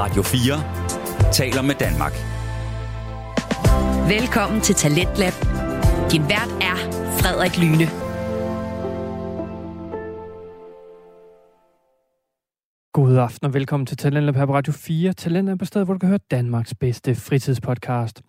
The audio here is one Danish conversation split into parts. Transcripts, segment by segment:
Radio 4 taler med Danmark. Velkommen til Talentlab. Din vært er Frederik Lyne. God aften og velkommen til Talentlab her på Radio 4. Talentlab er på stedet, hvor du kan høre Danmarks bedste fritidspodcast.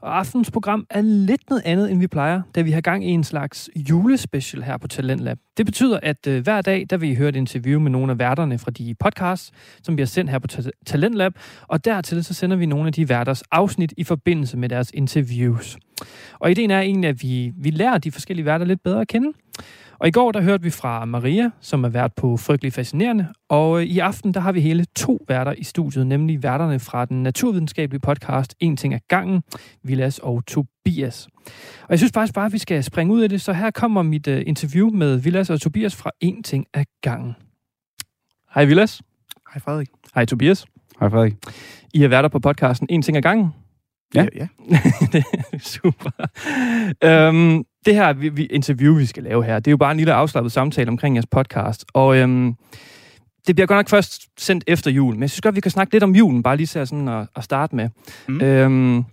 Og aftens program er lidt noget andet, end vi plejer, da vi har gang i en slags julespecial her på Talentlab. Det betyder, at øh, hver dag, der vil I høre et interview med nogle af værterne fra de podcasts, som vi har sendt her på Ta- Talentlab, og dertil så sender vi nogle af de værters afsnit i forbindelse med deres interviews. Og ideen er egentlig, at vi, vi lærer de forskellige værter lidt bedre at kende. Og i går, der hørte vi fra Maria, som er vært på Frygtelig Fascinerende. Og øh, i aften, der har vi hele to værter i studiet, nemlig værterne fra den naturvidenskabelige podcast En ting af gangen, Vilas og Tobias. Og jeg synes faktisk bare, at vi skal springe ud af det, så her kommer mit uh, interview med Vilas og Tobias fra En ting af gangen. Hej Vilas. Hej Frederik. Hej Tobias. Hej Frederik. I er værter på podcasten En ting af gangen. Ja. ja. det er super. Øhm, det her vi, vi, interview, vi skal lave her, det er jo bare en lille afslappet samtale omkring jeres podcast. Og øhm, det bliver godt nok først sendt efter jul, men jeg synes godt, vi kan snakke lidt om julen, bare lige så sådan at, at starte med. Mm. Øhm,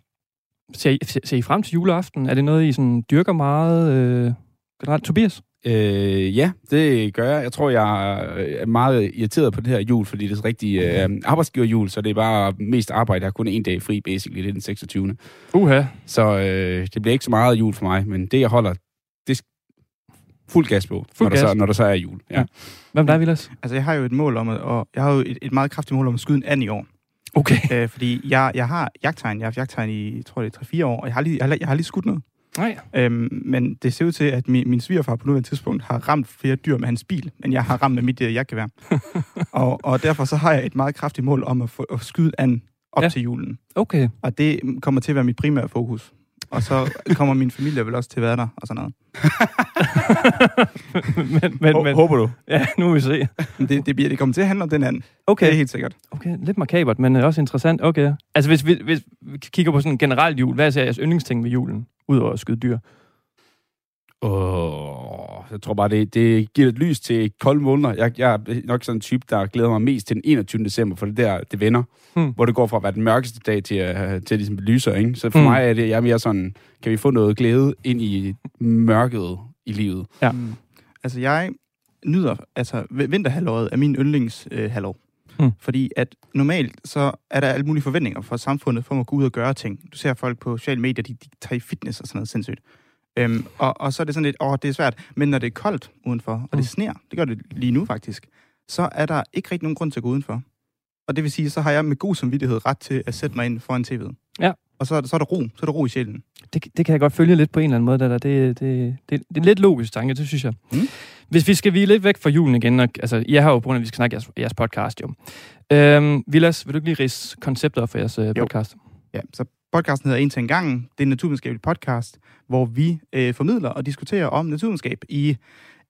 ser, I, ser, ser I frem til juleaften? Er det noget, I sådan dyrker meget øh, generelt? Tobias? Øh, ja, det gør jeg. Jeg tror, jeg er meget irriteret på det her jul, fordi det er rigtig øh, arbejdsgiverjul, så det er bare mest arbejde. Jeg har kun en dag fri, basically. Det er den 26. Uha. Så øh, det bliver ikke så meget jul for mig, men det, jeg holder, det er fuld gas på, fuld når, gas. Der så, når der så er jul. Ja. Hvem der, Vilas? Altså, jeg har jo et mål om at, og jeg har jo et, et meget kraftigt mål om at skyde en and i år. Okay. Øh, fordi jeg, jeg har jagttegn. Jeg har haft jagttegn i, jeg tror det er 3-4 år, og jeg har lige, jeg har, jeg har lige skudt noget. Nej. Øhm, men det ser ud til, at min, min svigerfar på nuværende tidspunkt har ramt flere dyr med hans bil, end jeg har ramt med mit uh, jagtgevær. og, og derfor så har jeg et meget kraftigt mål om at, få, at skyde an op ja. til julen. Okay. Og det kommer til at være mit primære fokus. Og så kommer min familie vel også til at være der, og sådan noget. men, men, men, Håber du? Ja, nu vil vi se. Det, det, bliver, det kommer til at handle om den anden. Okay. Det er helt sikkert. Okay, lidt makabert, men også interessant. Okay. Altså, hvis vi, hvis vi kigger på sådan en generelt jul, hvad er så jeres yndlingsting ved julen, udover at skyde dyr? Åh, jeg tror bare, det, det giver lidt lys til kolde måneder. Jeg, jeg er nok sådan en type, der glæder mig mest til den 21. december, for det der, det vender. Hmm. Hvor det går fra at være den mørkeste dag til, at til ligesom lyser, ikke? Så for hmm. mig er det, jeg er mere sådan, kan vi få noget glæde ind i mørket i livet? Ja. Mm. Altså, jeg nyder, altså, vinterhalvåret er min yndlingshalvår. Øh, hmm. Fordi at normalt, så er der alle mulige forventninger fra samfundet, for at gå ud og gøre ting. Du ser folk på sociale medier, de, de tager i fitness og sådan noget sindssygt. Øhm, og, og så er det sådan lidt, åh, det er svært. Men når det er koldt udenfor, og det Mm. sner, det gør det lige nu faktisk, så er der ikke rigtig nogen grund til at gå udenfor. Og det vil sige, så har jeg med god samvittighed ret til at sætte mig ind foran tv'et. Ja. Og så er, der, så er der ro, så er der ro i sjælen. Det, det kan jeg godt følge lidt på en eller anden måde. Det, der. Det, det, det, det er lidt logisk tanke, det synes jeg. Mm. Hvis vi skal vi lidt væk fra julen igen, og, altså, jeg har jo på grund af, at vi skal snakke jeres, jeres podcast, jo. Øhm, Vilas, vil du ikke lige rise konceptet op for jeres øh, podcast? Ja, så podcasten hedder En til en gang. Det er en naturvidenskabelig podcast, hvor vi øh, formidler og diskuterer om naturvidenskab i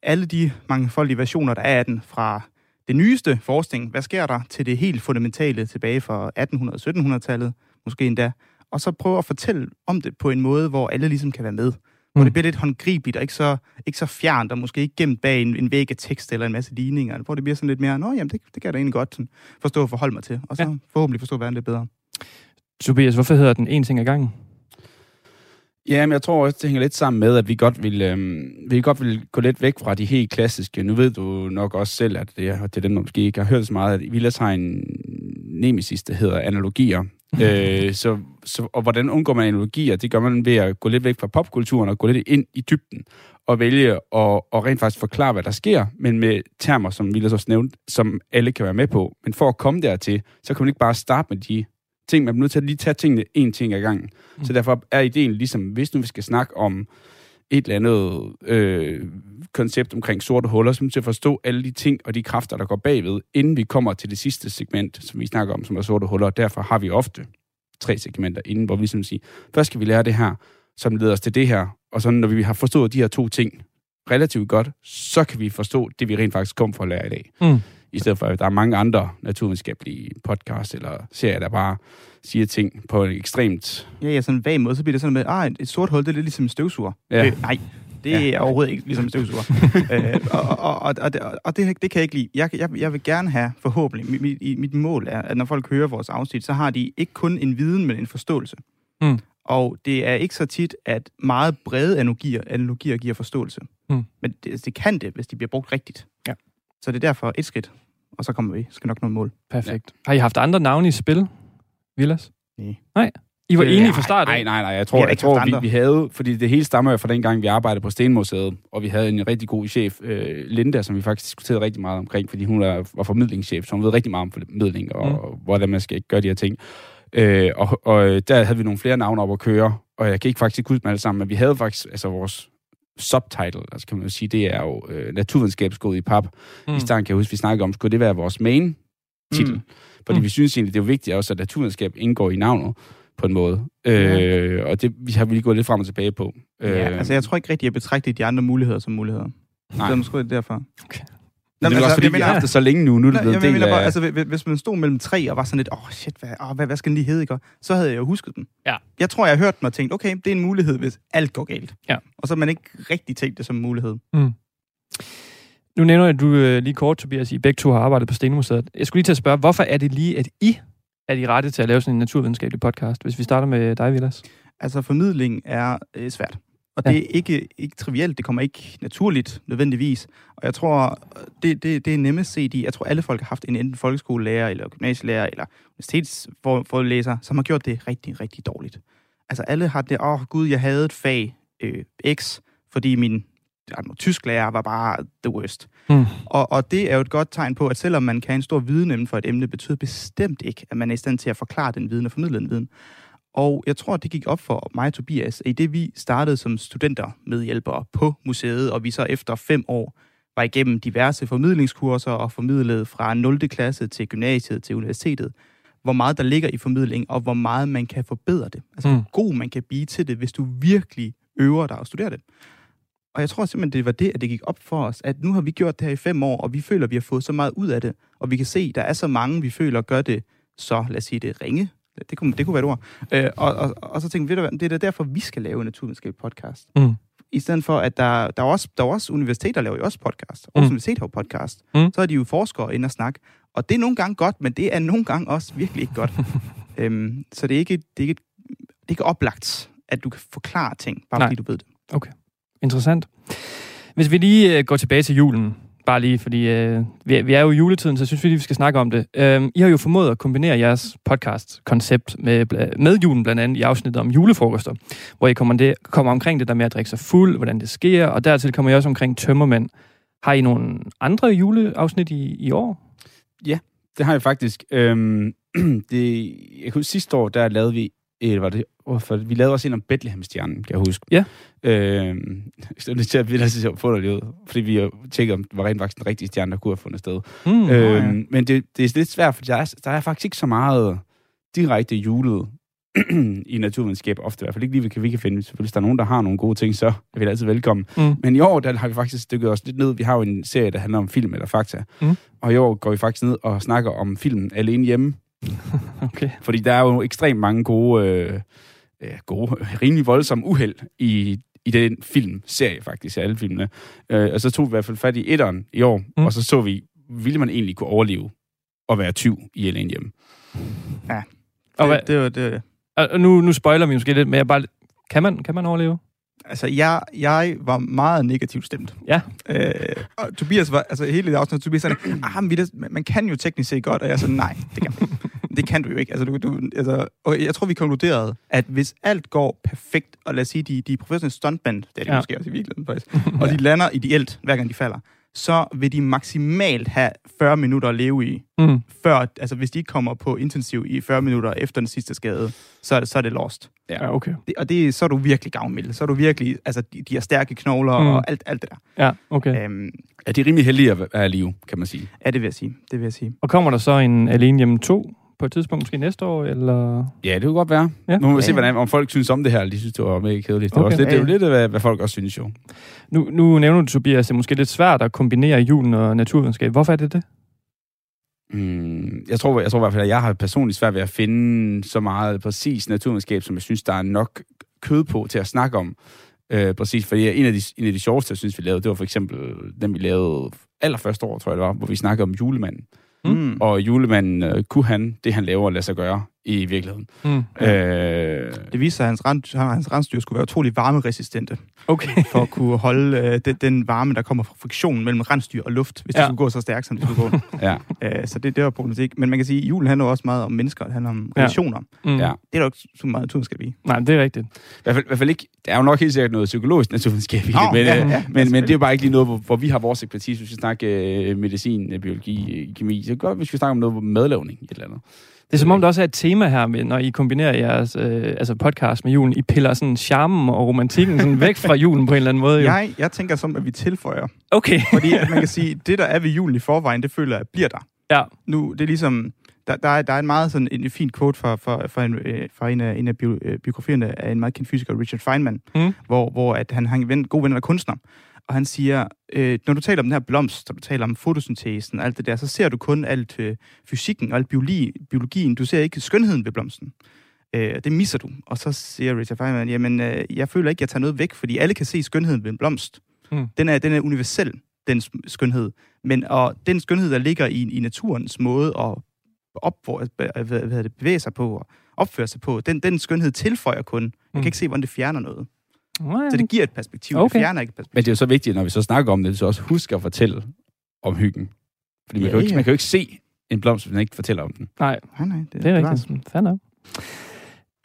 alle de mangefoldige versioner, der er af den, fra det nyeste forskning, hvad sker der, til det helt fundamentale tilbage fra 1800-1700-tallet, måske endda, og så prøve at fortælle om det på en måde, hvor alle ligesom kan være med. Hvor Mm. det bliver lidt håndgribeligt og ikke så, ikke så fjernt, og måske ikke gemt bag en, en væg af tekst eller en masse ligninger. Hvor det bliver sådan lidt mere, nå jamen, det, det kan jeg da egentlig godt sådan, forstå og forholde mig til. Og så ja. forhåbentlig forstå verden lidt bedre. Tobias, hvorfor hedder den en ting ad gangen? Ja, men jeg tror også, det hænger lidt sammen med, at vi godt vil, øhm, vi godt vil gå lidt væk fra de helt klassiske. Nu ved du nok også selv, at det er, det er dem, der måske ikke har hørt så meget, at Vilas har en nemesis, der hedder analogier. øh, så, så, og hvordan undgår man analogier? Det gør man ved at gå lidt væk fra popkulturen og gå lidt ind i dybden og vælge at og rent faktisk forklare, hvad der sker, men med termer, som Vilas også nævnte, som alle kan være med på. Men for at komme dertil, så kan man ikke bare starte med de ting. Man bliver nødt til at lige tage tingene en ting ad gangen. Mm. Så derfor er ideen ligesom, hvis nu vi skal snakke om et eller andet øh, koncept omkring sorte huller, så er vi nødt til at forstå alle de ting og de kræfter, der går bagved, inden vi kommer til det sidste segment, som vi snakker om, som er sorte huller. Derfor har vi ofte tre segmenter inden, hvor vi ligesom siger, først skal vi lære det her, som leder os til det her, og så når vi har forstået de her to ting relativt godt, så kan vi forstå det, vi rent faktisk kom for at lære i dag. Mm. I stedet for, at der er mange andre naturvidenskabelige podcasts eller serier, der bare siger ting på en ekstremt... Ja, ja, sådan en vag måde, så bliver det sådan med, ah, et, sort hul, det er lidt ligesom en støvsuger. Ja. Øh, nej, Det ja. er overhovedet ikke ligesom støvsuger. øh, og og, og, og, det, og det, det kan jeg ikke lide. Jeg, jeg, jeg vil gerne have, forhåbentlig, mit, mit, mit mål er, at når folk hører vores afsnit, så har de ikke kun en viden, men en forståelse. Mm. Og det er ikke så tit, at meget brede analogier, analogier giver forståelse. Mm. Men det, det kan det, hvis de bliver brugt rigtigt. Ja. Så det er derfor et skridt, og så kommer vi. Skal nok nå et mål. Perfekt. Har I haft andre navne i spil, Vilas? Nej. Nej? I var Øh, enige fra start? Nej, nej, nej. Jeg Vi tror, jeg tror vi, vi havde... Fordi det hele stammer jo fra den gang, vi arbejdede på Stenmuseet, og vi havde en rigtig god chef, øh, Linda, som vi faktisk diskuterede rigtig meget omkring, fordi hun er, var formidlingschef, så hun ved rigtig meget om formidling, og, Mm. og hvordan man skal gøre de her ting. Øh, og, og der havde vi nogle flere navne op at køre, og jeg kan ikke faktisk huske dem alle sammen, men vi havde faktisk altså vores subtitle, altså kan man jo sige, det er jo øh, naturvidenskabsgået i pap. Mm. I starten kan jeg huske, vi snakkede om, skulle det være vores main titel? Mm. Fordi Mm. vi synes egentlig, det er jo vigtigt også, at naturvidenskab indgår i navnet på en måde. Øh, og det vi har vi lige gået lidt frem og tilbage på. Øh, Ja, altså jeg tror ikke rigtig, jeg betragter de andre muligheder som muligheder. Nej. Så måske er det derfor. Okay. Det er også, fordi jeg vi har mener- haft det så længe nu. Nu er det blevet jeg en del mener bare, af... altså, hvis- man stod mellem tre og var sådan lidt, åh oh, shit, hvad, oh, hvad, hvad skal den lige hedde, ikke? Så havde jeg jo husket den. Ja. Jeg tror, jeg har hørt den og tænkt, okay, det er en mulighed, hvis alt går galt. Ja. Og så har man ikke rigtig tænkt det som en mulighed. Mm. Nu nævner jeg, at du øh, lige kort, Tobias, I begge to har arbejdet på Stenmuseet. Jeg skulle lige til at spørge, hvorfor er det lige, at I er de rette til at lave sådan en naturvidenskabelig podcast, hvis vi starter med dig, Vilas? Altså, formidling er øh, svært. Og Ja. det er ikke, ikke trivielt, det kommer ikke naturligt nødvendigvis. Og jeg tror, det, det, det er nemmest set i, jeg tror alle folk har haft en enten folkeskolelærer, eller gymnasielærer, eller universitetsforelæser, som har gjort det rigtig, rigtig dårligt. Altså alle har det, åh oh, gud, jeg havde et fag øh, X, fordi min ikke, tysklærer var bare the worst. Mm. Og, og det er jo et godt tegn på, at selvom man kan en stor viden inden for et emne, betyder bestemt ikke, at man er i stand til at forklare den viden og formidle den viden. Og jeg tror, det gik op for mig og Tobias, at i det vi startede som studenter medhjælpere på museet, og vi så efter fem år var igennem diverse formidlingskurser og formidlede fra 0. klasse til gymnasiet til universitetet, hvor meget der ligger i formidling, og hvor meget man kan forbedre det. Altså, Mm. hvor god man kan blive til det, hvis du virkelig øver dig og studerer det. Og jeg tror simpelthen, det var det, at det gik op for os, at nu har vi gjort det her i fem år, og vi føler, at vi har fået så meget ud af det, og vi kan se, at der er så mange, vi føler gør det så, lad os sige det, ringe. Det kunne, det kunne være et ord. Øh, og, og, og så tænkte vi, det er da derfor, vi skal lave en naturvidenskabelig podcast. Mm. I stedet for, at der, der, er også, der er også universiteter, der laver jo også podcast. Mm. Også universitet har podcast. Mm. Så er de jo forskere inde og snakke. Og det er nogle gange godt, men det er nogle gange også virkelig ikke godt. øhm, så det er, ikke, det, er ikke, det er ikke oplagt, at du kan forklare ting, bare Nej. fordi du ved det. Interessant. Hvis vi lige øh, går tilbage til julen, bare lige, fordi øh, vi, vi er jo i juletiden, så jeg synes vi lige, vi skal snakke om det. Øh, I har jo formået at kombinere jeres podcast-koncept med, med julen, blandt andet i afsnittet om julefrokoster, hvor I kommer, det, kommer omkring det der med at drikke sig fuld, hvordan det sker, og dertil kommer I også omkring tømmermænd. Har I nogle andre juleafsnit i, i år? Det har jeg faktisk. Øhm, det, jeg kan huske, sidste år, der lavede vi, øh, var det, hvorfor, vi lavede også en om Bethlehem-stjernen, kan jeg huske. Ja. Øhm, så det til at vi så få det ud, fordi vi tjekkede, om det var rent faktisk den rigtige stjerne, der kunne have fundet sted. Mm, ja. øhm, men det, det er lidt svært, for der er, der er faktisk ikke så meget direkte julet i naturvidenskab, ofte i hvert fald ikke lige, vi kan, vi kan finde. Selvfølgelig, hvis der er nogen, der har nogle gode ting, så er vi altid velkommen. Mm. Men i år, der har vi faktisk stykket os lidt ned. Vi har jo en serie, der handler om film eller fakta. Mm. Og i år går vi faktisk ned og snakker om filmen Alene Hjemme. Okay. Fordi der er jo ekstremt mange gode, øh, øh, gode rimelig voldsomme uheld i, i den filmserie faktisk, alle filmene. Øh, og så tog vi i hvert fald fat i etteren i år, Mm. og så så vi, ville man egentlig kunne overleve og være tyv i Alene Hjemme. Og, hvad, Det, det, var det, og nu, nu spoiler vi måske lidt, men jeg bare, kan, man, kan man overleve? Altså, jeg, jeg var meget negativt stemt. Ja. Øh, og Tobias var, altså hele det afsnit, Tobias sagde, ah, men vi, da- man man kan jo teknisk set godt, og jeg sagde, nej, det kan man. Det kan du jo ikke. Altså, du, du, altså, og jeg tror, vi konkluderede, at hvis alt går perfekt, og lad os sige, de, de professionelle stuntmænd, det er de Ja. ja. måske også i virkeligheden faktisk, og de lander ideelt, hver gang de falder, så vil de maksimalt have 40 minutter at leve i, Mm. før, altså hvis de ikke kommer på intensiv i 40 minutter efter den sidste skade, så er det, så er det lost. Ja, okay. Det, og det, så er du virkelig gavmild. Så er du virkelig, altså de, de har stærke knogler Mm. mm. og alt, alt det der. Ja, okay. Øhm, Ja, de er rimelig heldige at være i live, kan man sige. ja, det vil jeg sige. Det vil jeg sige. Og kommer der så en Alene Hjemme 2 på et tidspunkt, måske næste år, eller... Ja, det kunne godt være. Ja. Nu må vi se, hvordan, om folk synes om det her, eller de synes, det var mega kedeligt. Det, er Okay. også lidt, det er jo lidt, hvad, hvad folk også synes jo. Nu, nu nævner du, Tobias, det er måske lidt svært at kombinere julen og naturvidenskab. Hvorfor er det det? Mm, jeg, tror, jeg tror i hvert fald, at jeg har personligt svært ved at finde så meget præcis naturvidenskab, som jeg synes, der er nok kød på til at snakke om. Øh, præcis, fordi en af, de, en af de sjoveste, jeg synes, vi lavede, det var for eksempel den, vi lavede allerførste år, tror jeg det var, hvor vi snakkede om julemanden. Mm. Og julemanden, øh, kunne han det, han laver, lade sig gøre i virkeligheden? Mm. Øh, Det viste sig, at hans, rens, hans rensdyr skulle være utrolig varmeresistente, Okay. for at kunne holde øh, den, den varme, der kommer fra friktionen mellem rensdyr og luft, hvis ja. Det skulle gå så stærkt, som det skulle gå. ja, øh, så det, det var problematik. Men man kan sige, at julen handler også meget om mennesker, det handler om Ja. relationer. Mm. ja. Det er der jo ikke så meget naturskab i. Nej, det er rigtigt. I hvert, fald, I hvert fald ikke, der er jo nok helt sikkert noget psykologisk naturvidenskab i det, Nå, men, ja, øh, ja, men, men det er jo bare ikke lige noget, hvor, hvor vi har vores ekspertise. Hvis vi snakker øh, medicin, øh, biologi, øh, kemi, så er det godt, hvis vi snakker om noget madlavning, et eller andet. Det er som om, der også er et tema her, med, når I kombinerer jeres øh, altså podcast med julen. I piller sådan charmen og romantikken sådan væk fra julen på en eller anden måde. Jo. Jeg, jeg tænker som, at vi tilføjer. Okay. Fordi at man kan sige, det der er ved julen i forvejen, det føler jeg bliver der. Ja. Nu, det er ligesom, der, der, er, der er en meget sådan en, en fin quote fra, fra, fra, en, øh, fra en af, en af øh, biografierne af en meget kendt fysiker, Richard Feynman, Mm. hvor, hvor at han har en ven, god ven af kunstner. Og han siger, øh, når du taler om den her blomst, og du taler om fotosyntesen og alt det der, så ser du kun alt øh, fysikken og alt biologi, biologien. Du ser ikke skønheden ved blomsten. Øh, det misser du. Og så siger Richard Feynman, jamen, øh, jeg føler ikke, jeg tager noget væk, fordi alle kan se skønheden ved en blomst. Mm. Den, er, den er universel, den skønhed. Men og den skønhed, der ligger i, i naturens måde at op, hvad, hvad det, bevæge sig på og opføre sig på, den, den skønhed tilføjer kun. Jeg kan ikke se, hvordan det fjerner noget. Nej, Så det giver et perspektiv, okay. Det fjerner ikke et perspektiv. Men det er jo så vigtigt, når vi så snakker om det, så også huske at fortælle om hyggen. Fordi man, Ja, kan jo ikke, ja. man kan jo ikke se en blomst, hvis man ikke fortæller om den. nej, Nej, nej, det, det er var- rigtigt. Fair nok.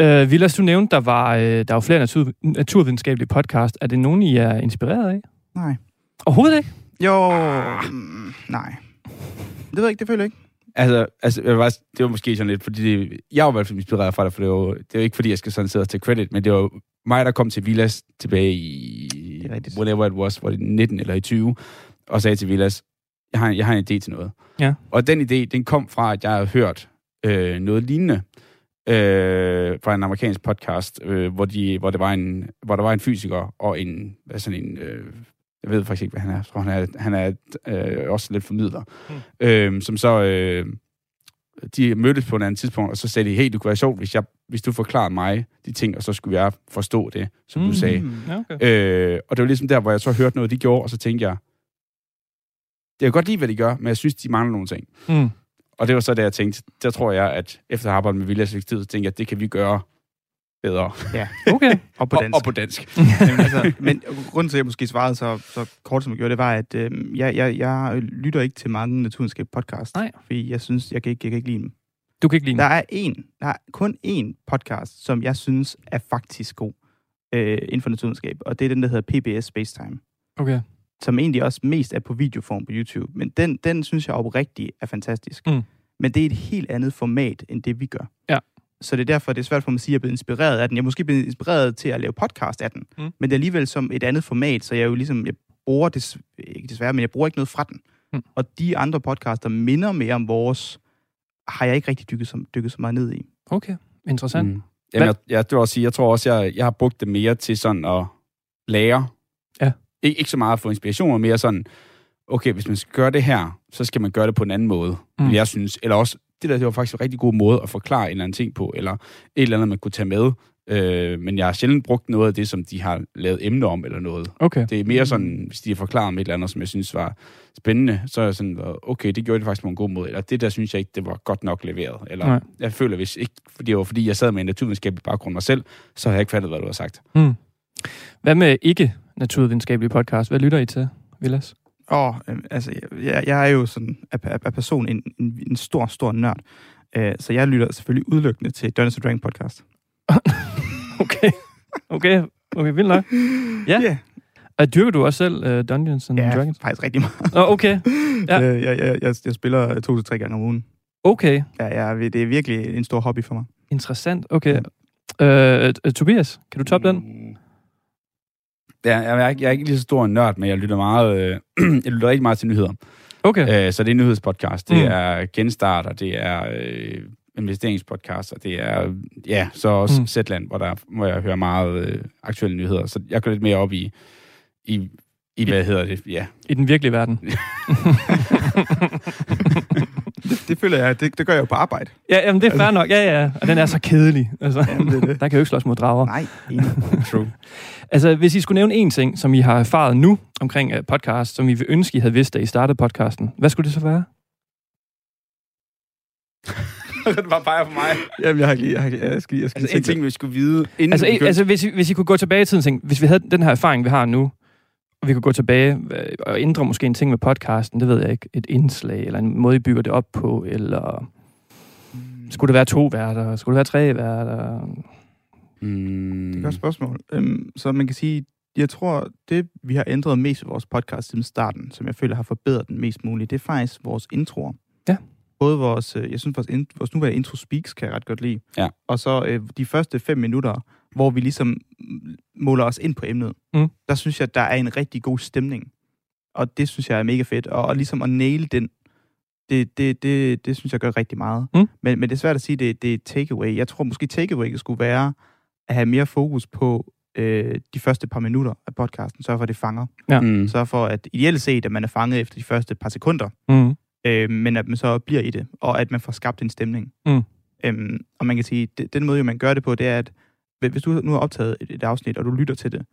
Øh, Vilas, du nævnte, der var, øh, der var flere natur, naturvidenskabelige podcast. Er det nogen, I er inspireret af? Nej. Overhovedet ikke? Jo, mm, nej. Det ved jeg ikke, det føler jeg ikke. Altså, altså jeg var, det var måske sådan lidt, fordi det, jeg var i hvert fald inspireret fra det, for det var, det er jo ikke, fordi jeg skal sådan sidde og tage credit, men det var jo mig, der kom til Villas tilbage i, Det er whatever it was, var det 19 eller i 20, og sagde til Villas, jeg har, jeg har en idé til noget. Ja. Og den idé, den kom fra, at jeg havde hørt øh, noget lignende øh, fra en amerikansk podcast, øh, hvor, de, hvor, der var en, hvor der var en fysiker og en, hvad sådan en, øh, jeg ved faktisk ikke, hvad han er. Jeg tror, han er, han er øh, også lidt formidler. Mm. Mm. Øh, som så, øh, de mødtes på et andet tidspunkt, og så sagde de, hey, det kunne være sjovt, hvis, jeg, hvis du forklarede mig de ting, og så skulle jeg forstå det, som mm. Du sagde. Okay. Øh, og det var ligesom der, hvor jeg så hørte noget, de gjorde, og så tænkte jeg, det er godt lide, hvad de gør, men jeg synes, de mangler nogle ting. Mm. Og det var så det, jeg tænkte, der tror jeg, at efter at have arbejdet med Viljas tid, så tænkte jeg, at det kan vi gøre bedre. Ja, Okay. og på Og, dansk. og på dansk. Jamen, altså, men grunden til, at jeg måske svarede så, så kort, som jeg gjorde, det var, at øh, jeg, jeg, jeg lytter ikke til mange naturvidenskab podcast. Nej. Fordi jeg synes, jeg kan ikke, jeg kan ikke lide dem. Du kan ikke lide Der den. er en, der er kun én podcast, som jeg synes er faktisk god øh, inden for naturvidenskab, og det er den, der hedder PBS Spacetime, Okay. som egentlig også mest er på videoform på YouTube. Men den, den synes jeg oprigtigt er fantastisk. Mm. Men det er et helt andet format, end det vi gør. Ja. Så det er derfor, det er svært for mig at sige, at jeg er blevet inspireret af den. Jeg er måske blevet inspireret til at lave podcast af den. Mm. Men det er alligevel som et andet format, så jeg er jo ligesom, jeg bruger det, ikke desværre, men jeg bruger ikke noget fra den. Mm. Og de andre podcaster minder mere om vores, har jeg ikke rigtig dykket så, dykket så meget ned i. Okay. Interessant. Mm. Jamen, jeg, jeg, det vil også sige, jeg tror også, jeg, jeg har brugt det mere til sådan at lære. Ja. Ik- ikke så meget at få inspiration, men mere sådan, okay, hvis man skal gøre det her, så skal man gøre det på en anden måde, mm. jeg synes. Eller også, det der det var faktisk en rigtig god måde at forklare en eller anden ting på, eller et eller andet, man kunne tage med. Øh, men jeg har sjældent brugt noget af det, som de har lavet emner om, eller noget. Okay. Det er mere sådan, hvis de har forklaret om et eller andet, som jeg synes var spændende, så er jeg sådan, okay, det gjorde de faktisk på en god måde, eller det der synes jeg ikke, det var godt nok leveret. Eller Nej. jeg føler, hvis ikke, fordi det var fordi, jeg sad med en naturvidenskabelig baggrund mig selv, så har jeg ikke fattet, hvad du har sagt. Mm. Hvad med ikke naturvidenskabelige podcast? Hvad lytter I til, Vilas? Og øh, altså, jeg, jeg er jo sådan af, af, af person en, en, en stor, stor nørd. Øh, så jeg lytter selvfølgelig udelukkende til Dungeons Dragon podcast. Okay. Okay. Okay, vildt nok. Ja. Yeah. Og dyrker du også selv uh, Dungeons and Ja, Dragons? faktisk rigtig meget. Åh, okay. Ja. Ja. Øh, jeg, jeg, jeg, jeg spiller to til tre gange om ugen. Okay. Ja, ja, det er virkelig en stor hobby for mig. Interessant. Okay. Uh, uh, Tobias, kan du toppe den? Mm. Ja, jeg er, ikke, jeg er ikke lige så stor en nørd, men jeg lytter meget, øh, jeg lytter rigtig meget til nyheder. Okay. Øh, så det er en nyhedspodcast, det Mm. er genstarter, det er øh, investeringspodcast, og det er, ja, så også Mm. Zetland, hvor, der, hvor jeg hører meget øh, aktuelle nyheder. Så jeg går lidt mere op i, i, i hvad hedder det, ja. I den virkelige verden. Det det, føler jeg, det, det gør jeg jo på arbejde. Ja, jamen, det er fair nok. Ja, ja. Og den er så kedelig. Altså, Jamen, det er det. der kan jo ikke slås mod drager. Nej. True. Altså, hvis I skulle nævne en ting, som I har erfaret nu omkring uh, podcast, som I vil ønske, I havde vidst, da I startede podcasten, hvad skulle det så være? det var bare for mig. Jamen, jeg har ikke lige, jeg, har, jeg skal, jeg skal Altså, en ting, vi skulle vide, inden Altså, vi begyndte- altså hvis, I, hvis I kunne gå tilbage i tiden og tænke, hvis vi havde den her erfaring, vi har nu, og vi kunne gå tilbage øh, og ændre måske en ting med podcasten, det ved jeg ikke, et indslag, eller en måde, I bygger det op på, eller skulle det være to værter, skulle det være tre værter? Mm. Det er et godt spørgsmål. Øhm, så man kan sige, jeg tror, det vi har ændret mest i vores podcast siden starten, som jeg føler har forbedret den mest muligt, det er faktisk vores introer. Ja. Både vores, øh, jeg synes vores, vores nuværende intro speaks kan jeg ret godt lide. Ja. Og så øh, de første fem minutter, hvor vi ligesom måler os ind på emnet, Mm. der synes jeg, der er en rigtig god stemning. Og det synes jeg er mega fedt. Og, og ligesom at nail den, det, det, det, det synes jeg gør rigtig meget. Mm. Men, men det er svært at sige, det, det er takeaway. Jeg tror måske takeaway skulle være at have mere fokus på øh, de første par minutter af podcasten. Sørg for, at det fanger. Ja. Mm. Sørg for, at ideelt set, at man er fanget efter de første par sekunder, Mm. øh, men at man så bliver i det, og at man får skabt en stemning. Mm. Øhm, og man kan sige, det, den måde, jo, man gør det på, det er, at hvis du nu har optaget et, et afsnit, og du lytter til det,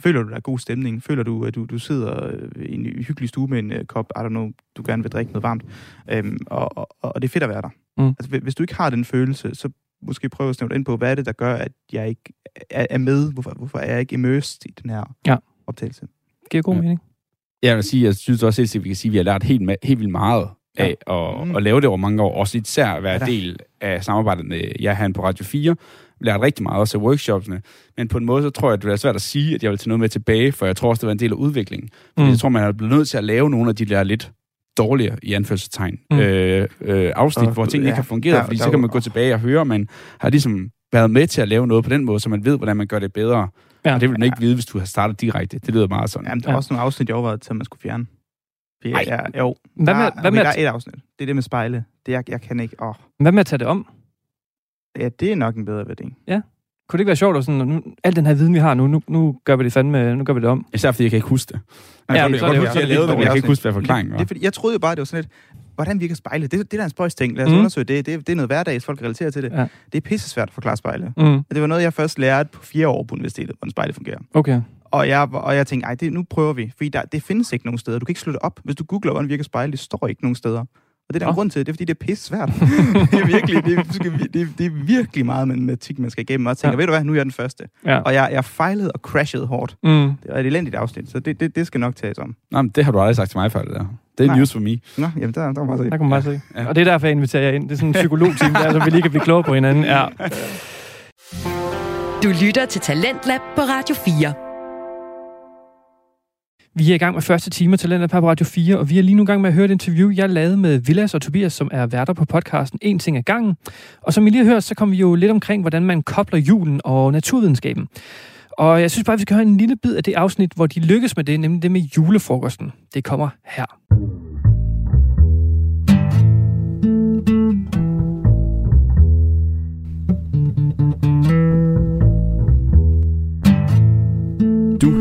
føler du, der er god stemning? Føler du, at du, du sidder øh, i en hyggelig stue med en uh, kop, I don't know, du gerne vil drikke noget varmt, øhm, og, og, og det er fedt at være der. Mm. Altså, hvis- du ikke har den følelse, så måske prøve at snævre ind på, hvad er det, der gør, at jeg ikke er, er med? Hvorfor, hvorfor er jeg ikke immersed i den her Ja. optagelse? Giver god Ja. mening. Jeg vil sige, jeg synes også helt sikkert, vi kan sige, at vi har lært helt, helt vildt meget af at, Mm. at lave det over mange år. Også især at være Ja del af samarbejdet med jer herinde på Radio 4. Lært rigtig meget også af workshopsene. Men på en måde, så tror jeg, at det er svært at sige, at jeg vil tage noget med tilbage, for jeg tror også, det var en del af udviklingen. Fordi Mm. jeg tror, man er blevet nødt til at lave nogle af de der lidt dårligere, i anførselstegn, Mm. øh, øh, afsnit, Og- hvor tingene ja, ikke har fungeret, der- fordi der- så kan man gå tilbage og høre, at man har ligesom været med til at lave noget på den måde, så man ved, hvordan man gør det bedre. Ja. Ja. Og det vil man ikke vide, hvis du har startet direkte. Det lyder meget sådan. Jamen, der er Ja. også nogle afsnit, jeg overvejede til, at man skulle fjerne. Jeg, jo, Hvad med, der, hvad, med der er et afsnit. Det er det med spejle. Det jeg, jeg kan ikke. Åh, hvad med at tage det om? Ja, det er nok en bedre værdi. Kunne det ikke være sjovt, at sådan, nu, al den her viden, vi har nu, nu, nu gør vi det fandme, nu gør vi det om? Især fordi jeg kan ikke huske det. Ja, jeg kan er det huske, er det jeg lavede det, men jeg kan ikke huske, hvad forklaringen Det, var. er, fordi, jeg troede jo bare, det var sådan lidt, hvordan virker spejle? Det, det er da en spøjs ting. Lad os Mm. undersøge det. det. Det er noget hverdags, folk relaterer til det. Ja. Det er pisse svært at forklare spejle. Mm. Det var noget, jeg først lærte på fire år på universitetet, hvordan spejle fungerer. Okay. Og jeg, og jeg tænkte, ej, det, nu prøver vi. Fordi der, det findes ikke nogen steder. Du kan ikke slå det op. Hvis du googler, hvordan virker spejle, det står ikke nogen steder. Og det er der en grund til. Det er, fordi det er pisse svært. det, er virkelig, det, er, det, er, det er virkelig meget matematik, man skal igennem. Og jeg tænker, Ja. ja. ved du hvad, nu er jeg den første. Ja. Og jeg, jeg fejlede og crashede hårdt. Mm. Det var et elendigt afsnit, så det, det, det skal nok tages om. Nå, men det har du aldrig sagt til mig før, det der. Det er Nej. news for me. Nå, jamen, der, der var meget Der så kan man bare se. Ja. Og det er derfor, jeg inviterer jer ind. Det er sådan en psykologteam, der, så vi lige kan blive klogere på hinanden. Ja. Du lytter til Talentlab på Radio 4. Vi er i gang med første time til Talentet på Radio 4, og vi er lige nu i gang med at høre et interview, jeg lavede med Villas og Tobias, som er værter på podcasten En ting ad gangen. Og som I lige har hørt, så kom vi jo lidt omkring, hvordan man kobler julen og naturvidenskaben. Og jeg synes bare, vi skal høre en lille bid af det afsnit, hvor de lykkes med det, nemlig det med julefrokosten. Det kommer her.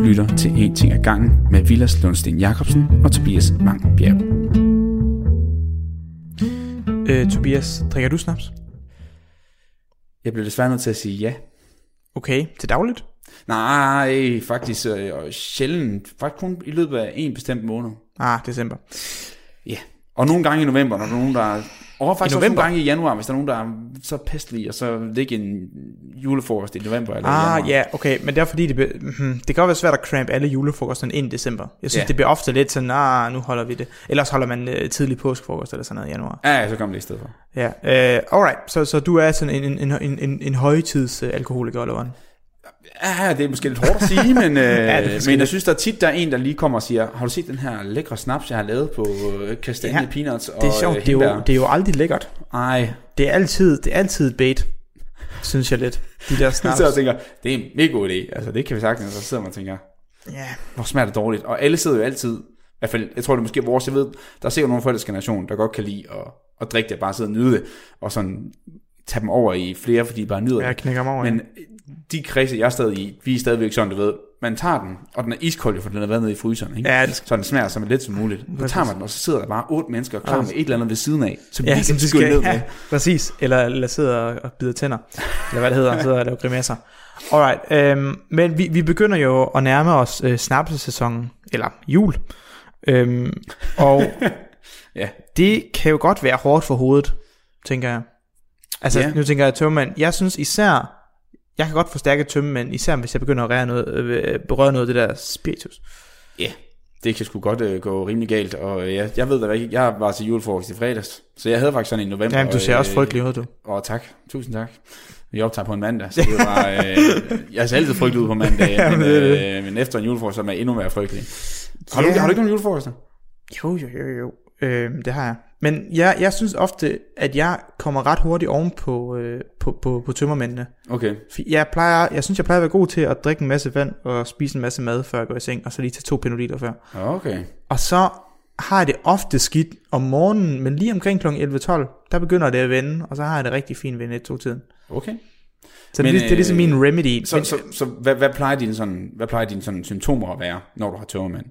Lytter til En ting ad gangen med Vilas Lundsten Jacobsen og Tobias Mang Bjerg. Øh, Tobias, drikker du snaps? Jeg bliver desværre nødt til at sige ja. Okay, til dagligt? Nej, faktisk øh, sjældent. Faktisk kun i løbet af en bestemt måned. Ah, december. Ja. Og nogle gange i november, når der er nogen, der er... Og faktisk I også november? nogle gange i januar, hvis der er nogen, der er så pestelige, og så ligge en julefrokost i november eller Ah, januar. ja, okay, men det er fordi, det, be, hmm, det kan godt være svært at crampe alle julefrokosterne ind i december. Jeg synes, Ja. det bliver ofte lidt sådan, ah, nu holder vi det. Ellers holder man øh, tidlig påskefrokost eller sådan noget i januar. Ja, ja, så kommer det i stedet for. Ja, øh, alright, så, så du er sådan en, en, en, en, en højtids øh, alkoholiker, eller hvad? Ja, det er måske lidt hårdt at sige, men, øh, er men jeg synes, der er tit, der er en, der lige kommer og siger, har du set den her lækre snaps, jeg har lavet på øh, kastanje, Ja, ja, peanuts og Det er sjovt, øh, det er, jo, hindbær?" det er jo aldrig lækkert. Ej, Det er altid, det er altid et bait, synes jeg lidt. De der så snaps. sidder og tænker, det er en mega god idé. Altså, det kan vi sagtens. Så sidder man og tænker, Ja, hvor smager det dårligt. Og alle sidder jo altid, i hvert fald, jeg tror det er måske vores, jeg ved, der er sikkert nogle forældres generation, der godt kan lide at, at drikke det, bare sidde og nyde det, og sådan tage dem over i flere, fordi de bare nyder jeg det. knækker mig over. Men de kredse, jeg er stadig i, vi er stadigvæk sådan, du ved, man tager den, og den er iskold, for den har været nede i fryseren, ikke? Ja, det skal, så den smager som lidt som muligt. Så tager man den, og så sidder der bare otte mennesker klar med et eller andet ved siden af, som ja, kan de skylle skal, ned med. ja, præcis. Eller, eller sidder og, bider tænder. Eller hvad det hedder, sidder og laver grimasser. Alright, øhm, men vi, vi begynder jo at nærme os øh, snapsesæsonen, eller jul. Øhm, og Ja. det kan jo godt være hårdt for hovedet, tænker jeg. Altså, ja. nu tænker jeg tømmermand. Jeg synes især, jeg kan godt forstærke tømmermand, især hvis jeg begynder at røre noget, øh, berøre noget af det der spiritus. Ja, det kan sgu godt øh, gå rimelig galt, og øh, jeg, jeg ved da ikke, jeg var til julefrokost i fredags, så jeg havde faktisk sådan en i november. Jamen, du ser og, også frygtelig ud, du. Og tak, tusind tak. Vi optager på en mandag, så det var, øh, jeg ser altid frygtelig ud på mandag, Jamen, men, øh, men efter en julefrokost, så er man endnu mere frygtelig. Har, du, Ja. har du ikke nogen julefrokoster? Jo, jo, jo, jo. Øhm, det har jeg. Men jeg, jeg synes ofte, at jeg kommer ret hurtigt oven på, øh, på, på, på tømmermændene. Okay, For Jeg, plejer, jeg synes, jeg plejer at være god til at drikke en masse vand og spise en masse mad, før jeg går i seng, og så lige tage to penoliter før. okay. Og så har jeg det ofte skidt om morgenen, men lige omkring kl. 11-12, der begynder det at vende, og så har jeg det rigtig fint ved net to tiden. Okay. Så Men, det, det er ligesom øh, min remedy. Så, men, så, så hvad, hvad, plejer dine sådan, hvad plejer dine sådan symptomer at være, når du har tømmermænd?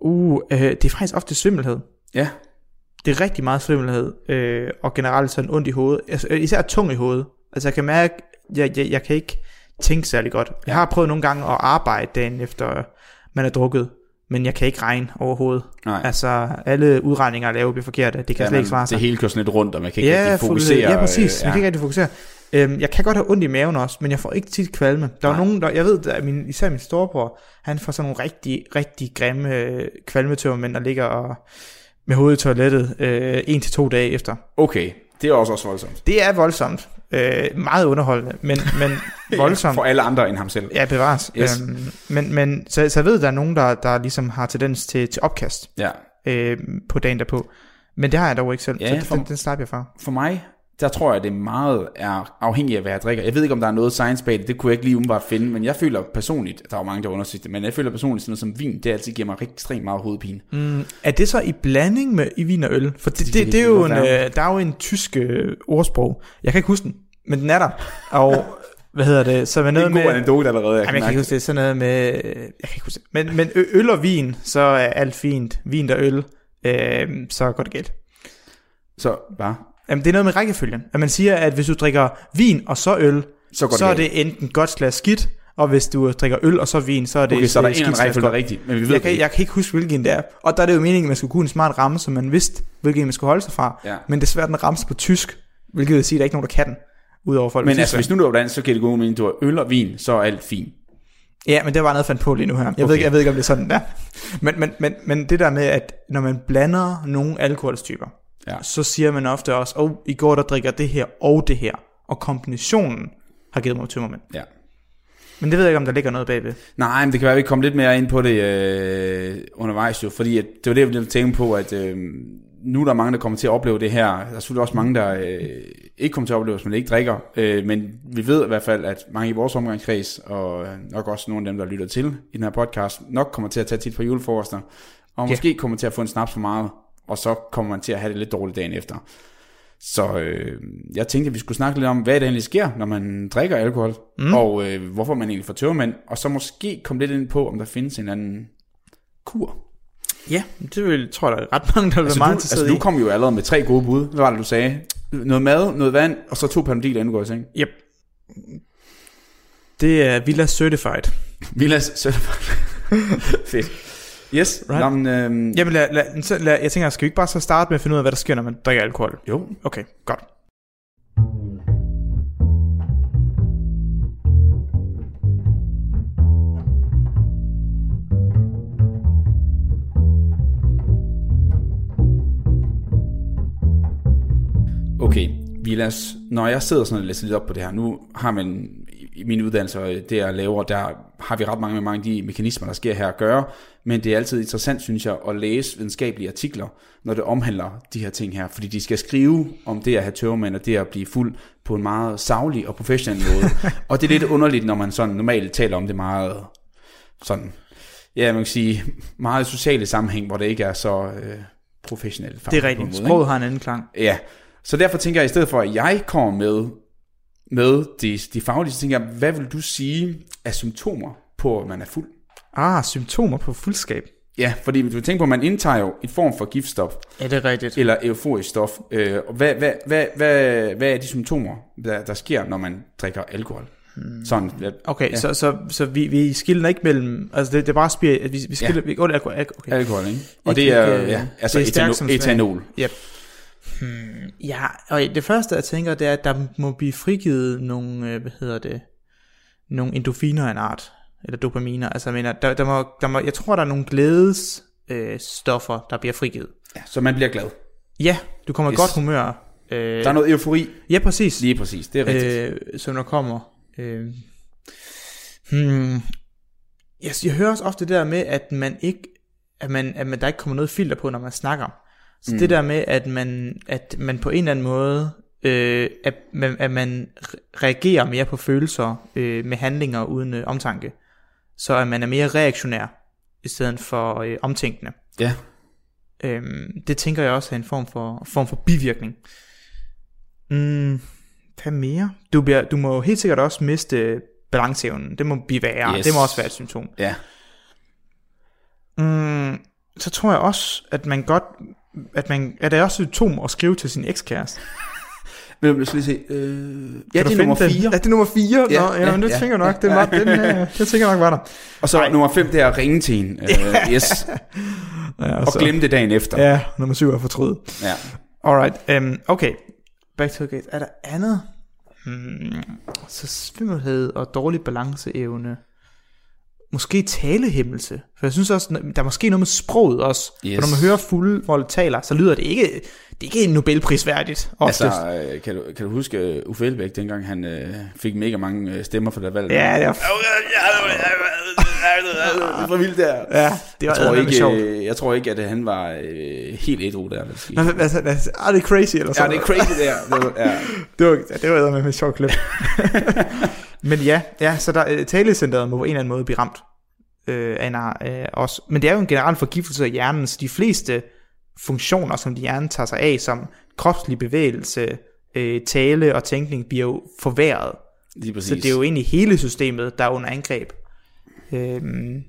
uh, øh, det er faktisk ofte svimmelhed. Ja, Det er rigtig meget svimmelhed, øh, og generelt sådan ondt i hovedet. Altså, øh, især tung i hovedet. Altså jeg kan mærke, jeg, jeg, jeg kan ikke tænke særlig godt. Jeg har prøvet nogle gange at arbejde dagen efter man er drukket, men jeg kan ikke regne overhovedet. nej. Altså alle udregninger, jeg laver, bliver forkerte. Det kan ja, slet ikke svare det sig. hele kører sådan lidt rundt, og man kan ikke Ja, rigtig fokusere. ja, præcis. øh, Jeg kan ikke rigtig fokusere. Øhm, jeg kan godt have ondt i maven også, men jeg får ikke tit kvalme. Der er Nej. nogen, der, jeg ved, at min, især min storebror, han får sådan nogle rigtig, rigtig grimme øh, kvalmetømmermænd, der ligger og, med hovedet i toilettet øh, en til to dage efter. Okay, det er også, også voldsomt. Det er voldsomt. Øh, meget underholdende, men, men voldsomt. For alle andre end ham selv. Ja, bevares. Yes. Øhm, men, men så, så jeg ved, der er nogen, der, der ligesom har tendens til, til opkast Ja. øh, på dagen derpå. Men det har jeg dog ikke selv, Ja, så for- den, den slapper jeg fra. For mig, der tror jeg, at det meget er afhængigt af, hvad jeg drikker. Jeg ved ikke, om der er noget science bag det. Det kunne jeg ikke lige umiddelbart finde. Men jeg føler personligt, der er jo mange, der undersøger det, men jeg føler personligt, sådan noget som vin, det altid giver mig ekstremt meget hovedpine. Mm, er det så i blanding med i vin og øl? For det, Det det, kan det, det er jo en, øh, der er jo en tysk øh, ordsprog. Jeg kan ikke huske den, men den er der. Og hvad hedder det? Så er Det er noget en med... god anekdote allerede. Jeg Jamen, jeg kan ikke huske det. Sådan noget med... øh, Jeg kan ikke huske det. Men, men øl og vin, så er alt fint. Vin og øl, øh, så går det galt. Så, hvad? Jamen, det er noget med rækkefølgen. At man siger, at hvis du drikker vin og så øl, Så går så er det det enten godt slags skidt, og hvis du drikker øl og så vin, så er det Okay, så er der en anden rækkefølge, der er rigtig, men vi ved Jeg kan, det jeg kan ikke huske, hvilken det er. Og der er det jo meningen, at man skulle kunne en smart ramme, så man vidste, hvilken man skulle holde sig fra. Ja. Men desværre den rammes på tysk, hvilket vil sige, at der er ikke nogen, der kan den, udover folk. Men altså, hvis nu du er dansk, så giver det god mening, du har øl og vin, så er alt fint. Ja, men det var noget, fandt på lige nu her. Jeg, okay. ved, ikke, jeg ved ikke, om det er sådan, der. Men, men, men, men det der med, at når man blander nogle alkoholstyper, Ja. så siger man ofte også, åh, oh, i går der drikker det her og det her. Og kombinationen har givet mig tømmermænd. Ja. Men det ved jeg ikke, om der ligger noget bagved. Nej, men det kan være, at vi kommer lidt mere ind på det øh, undervejs jo, fordi at, det var det, jeg ville tænke på, at øh, nu er der mange, der kommer til at opleve det her. Der er selvfølgelig også mange, der øh, ikke kommer til at opleve, hvis man ikke drikker. Øh, men vi ved i hvert fald, at mange i vores omgangskreds, og nok også nogle af dem, der lytter til i den her podcast, nok kommer til at tage tit på juleforrester, og måske kommer til at få en snaps for meget, og så kommer man til at have det lidt dårligt dagen efter. Så øh, jeg tænkte, at vi skulle snakke lidt om, hvad det egentlig sker, når man drikker alkohol, mm. og øh, hvorfor man egentlig får tømmermænd, og så måske komme lidt ind på, om der findes en anden kur. Ja, det vil, tror jeg, der er ret mange, der vil Altså, være meget interesseret altså, du kom jo allerede med tre gode bud. Hvad var det, du sagde? Noget mad, noget vand, og så to panodiler, inden du går i seng. Yep. Det er Villa Certified. Vilas Certified. Fedt. Yes, Right. Nå, men, øh, Jamen, lad, lad, så, lad, jeg tænker, skal vi ikke bare så starte med at finde ud af, hvad der sker, når man drikker alkohol? jo. Okay, godt. Okay, Vilas, når jeg sidder sådan og læser lidt op på det her, nu har man i min uddannelse, og det jeg laver, der har vi ret mange mange af de mekanismer, der sker her at gøre, men det er altid interessant, synes jeg, at læse videnskabelige artikler, når det omhandler de her ting her, fordi de skal skrive om det at have tørmænd, og det at blive fuld på en meget savlig og professionel måde. og det er lidt underligt, når man sådan normalt taler om det meget sådan, ja, man kan sige, meget sociale sammenhæng, hvor det ikke er så øh, professionelt. Det er rigtigt. Sproget har en anden klang. Ja, så derfor tænker jeg, i stedet for at jeg kommer med, med de, de faglige, så tænker jeg, hvad vil du sige af symptomer på, at man er fuld. Ah, symptomer på fuldskab. Ja, fordi du tænker på, at man indtager jo et form for giftstof, Ja, det er rigtigt. eller euforisk stof. Øh, og hvad, hvad, hvad, hvad, hvad er de symptomer, der, der sker, når man drikker alkohol? Hmm. Sådan, hvad, Okay, Ja. ja. så, så, så vi, vi skiller ikke mellem... Altså, det, det er bare spir... at Vi, vi skiller... Ja. Vi, oh, alkohol, okay. alkohol, ikke? Og Ikke- det er, ikke, ja, altså det er etanol. etanol. Yep. Hmm, ja, og det første, jeg tænker, det er, at der må blive frigivet nogle, øh, hvad hedder det, nogle endorfiner af en art, eller dopaminer. Altså, jeg mener, der, der må, der må, jeg tror, der er nogle glædes øh, der bliver frigivet. Ja, så man bliver glad. Ja, du kommer i Yes. godt humør. Øh, Der er noget eufori. Ja, præcis. Lige præcis, det er rigtigt. øh, som der kommer. Øh, hmm, jeg, jeg hører også ofte det der med, at man ikke, at man, at man, der ikke kommer noget filter på, når man snakker. Så mm. det der med, at man, at man på en eller anden måde, øh, at, man, at man re- reagerer mere på følelser øh, med handlinger uden øh, omtanke. Så at man er mere reaktionær, i stedet for øh, omtænkende. Ja. Øhm, det tænker jeg også er en form for, form for bivirkning. Mm, hvad mere? Du, bliver, du må helt sikkert også miste balanceevnen. Det må blive værre. Yes. Det må også være et symptom. Ja. Mm, så tror jeg også, at man godt... At, man, at det er også et symptom at skrive til sin ekskæreste. Men jeg skal lige se. Øh, ja, det er nummer finde den? 4. Er det nummer 4? Ja, Nå, ja, ja, men det ja, tænker jeg nok. Den, var, den, øh, det tænker jeg nok var der. Og så nummer 5, det er at ringe til en. Uh, yes. Ja, og glemme det dagen efter. Ja, nummer 7 er fortryd. ja. Alright, um, okay. Back to the gate. Er der andet? Hmm, så svimmelhed og dårlig balanceevne. Måske talehæmmelse. For jeg synes også, der er måske noget med sproget også. Yes. For når man hører fulde folk taler, så lyder det ikke, det er ikke Nobelprisværdigt. Oftest. Altså, øh, kan du, kan du huske uh, Uffe Elbæk, dengang han uh, fik mega mange uh, stemmer for det valg? ja, det var, det er for vildt der. ja, det var Jeg tror, ikke, sjovt. øh, jeg tror ikke, at han var øh, helt ædru der. Nå, Altså, altså, er det crazy eller Ja, sådan det er crazy der. Det var, ja. Det var, ja, det var med sjovt klip. Men ja, ja så der, øh, talecenteret må på en eller anden måde blive ramt øh, af en, øh, også. Men det er jo en generel forgiftelse af hjernen, så de fleste funktioner, som de hjernen tager sig af, som kropslig bevægelse, øh, tale og tænkning, bliver jo forværret. Lige præcis. Så det er jo egentlig hele systemet, der er under angreb. Øhm,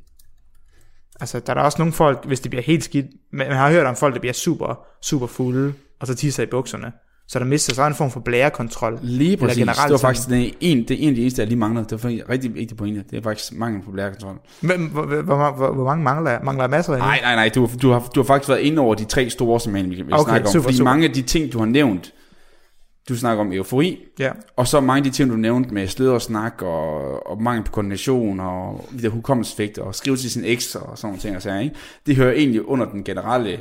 altså, der er der også nogle folk, hvis det bliver helt skidt, man har hørt om folk, der bliver super, super fulde, og så tisser i bukserne. Så der mister så en form for blærekontrol. Lige Eller præcis. generelt Det var faktisk det en, det er en af de eneste, jeg lige manglede. Det var faktisk rigtig vigtigt pointe. Det er faktisk mangel på blærkontrol. Men hvor, hvor, hvor, hvor, mange mangler jeg? Mangler jeg masser af Nej, nej, nej. Du, du, har, du har faktisk været inde over de tre store, som jeg vil Okay, snakke om. super, fordi super. mange af de ting, du har nævnt, du snakker om eufori, Ja. og så mange af de ting, du nævnte med sløret og snak, og, og mangel på koordination, og de der hukommelsesfægter, og skrive til sin eks, og sådan nogle ting. Og så, ikke? Det hører egentlig under den generelle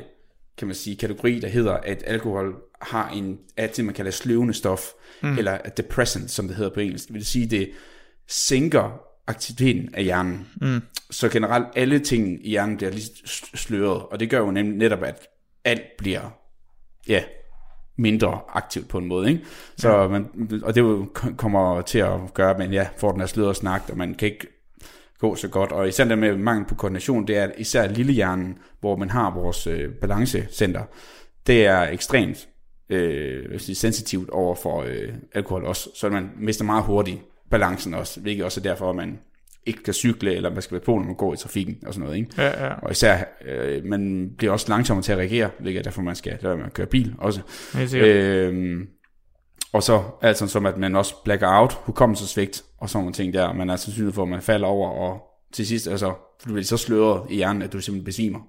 kan man sige, kategori, der hedder, at alkohol har en, er det, man kalder sløvende stof, mm. eller depressant, som det hedder på engelsk. Det vil sige, det sænker aktiviteten af hjernen. Mm. Så generelt alle ting i hjernen bliver lige sl- sløret, og det gør jo nemlig netop, at alt bliver ja, mindre aktivt på en måde. Ikke? Så ja. man, og det jo kommer til at gøre, at man ja, får den her sløret snak, og man kan ikke gå så godt. Og især det med mangel på koordination, det er at især lillehjernen, hvor man har vores øh, balancecenter, det er ekstremt øh, sige, sensitivt over for øh, alkohol også, så man mister meget hurtigt balancen også, hvilket også er derfor, at man ikke kan cykle, eller man skal være på, når man går i trafikken og sådan noget. Ikke? Ja, ja. Og især, øh, man bliver også langsommere til at reagere, hvilket er derfor, man skal lade at køre bil også. Øhm, og så altså som, at man også blacker out, hukommelsesvigt og sådan nogle ting der. Man er sandsynlig for, at man falder over, og til sidst altså, bliver det så sløret i hjernen, at du simpelthen besvimer.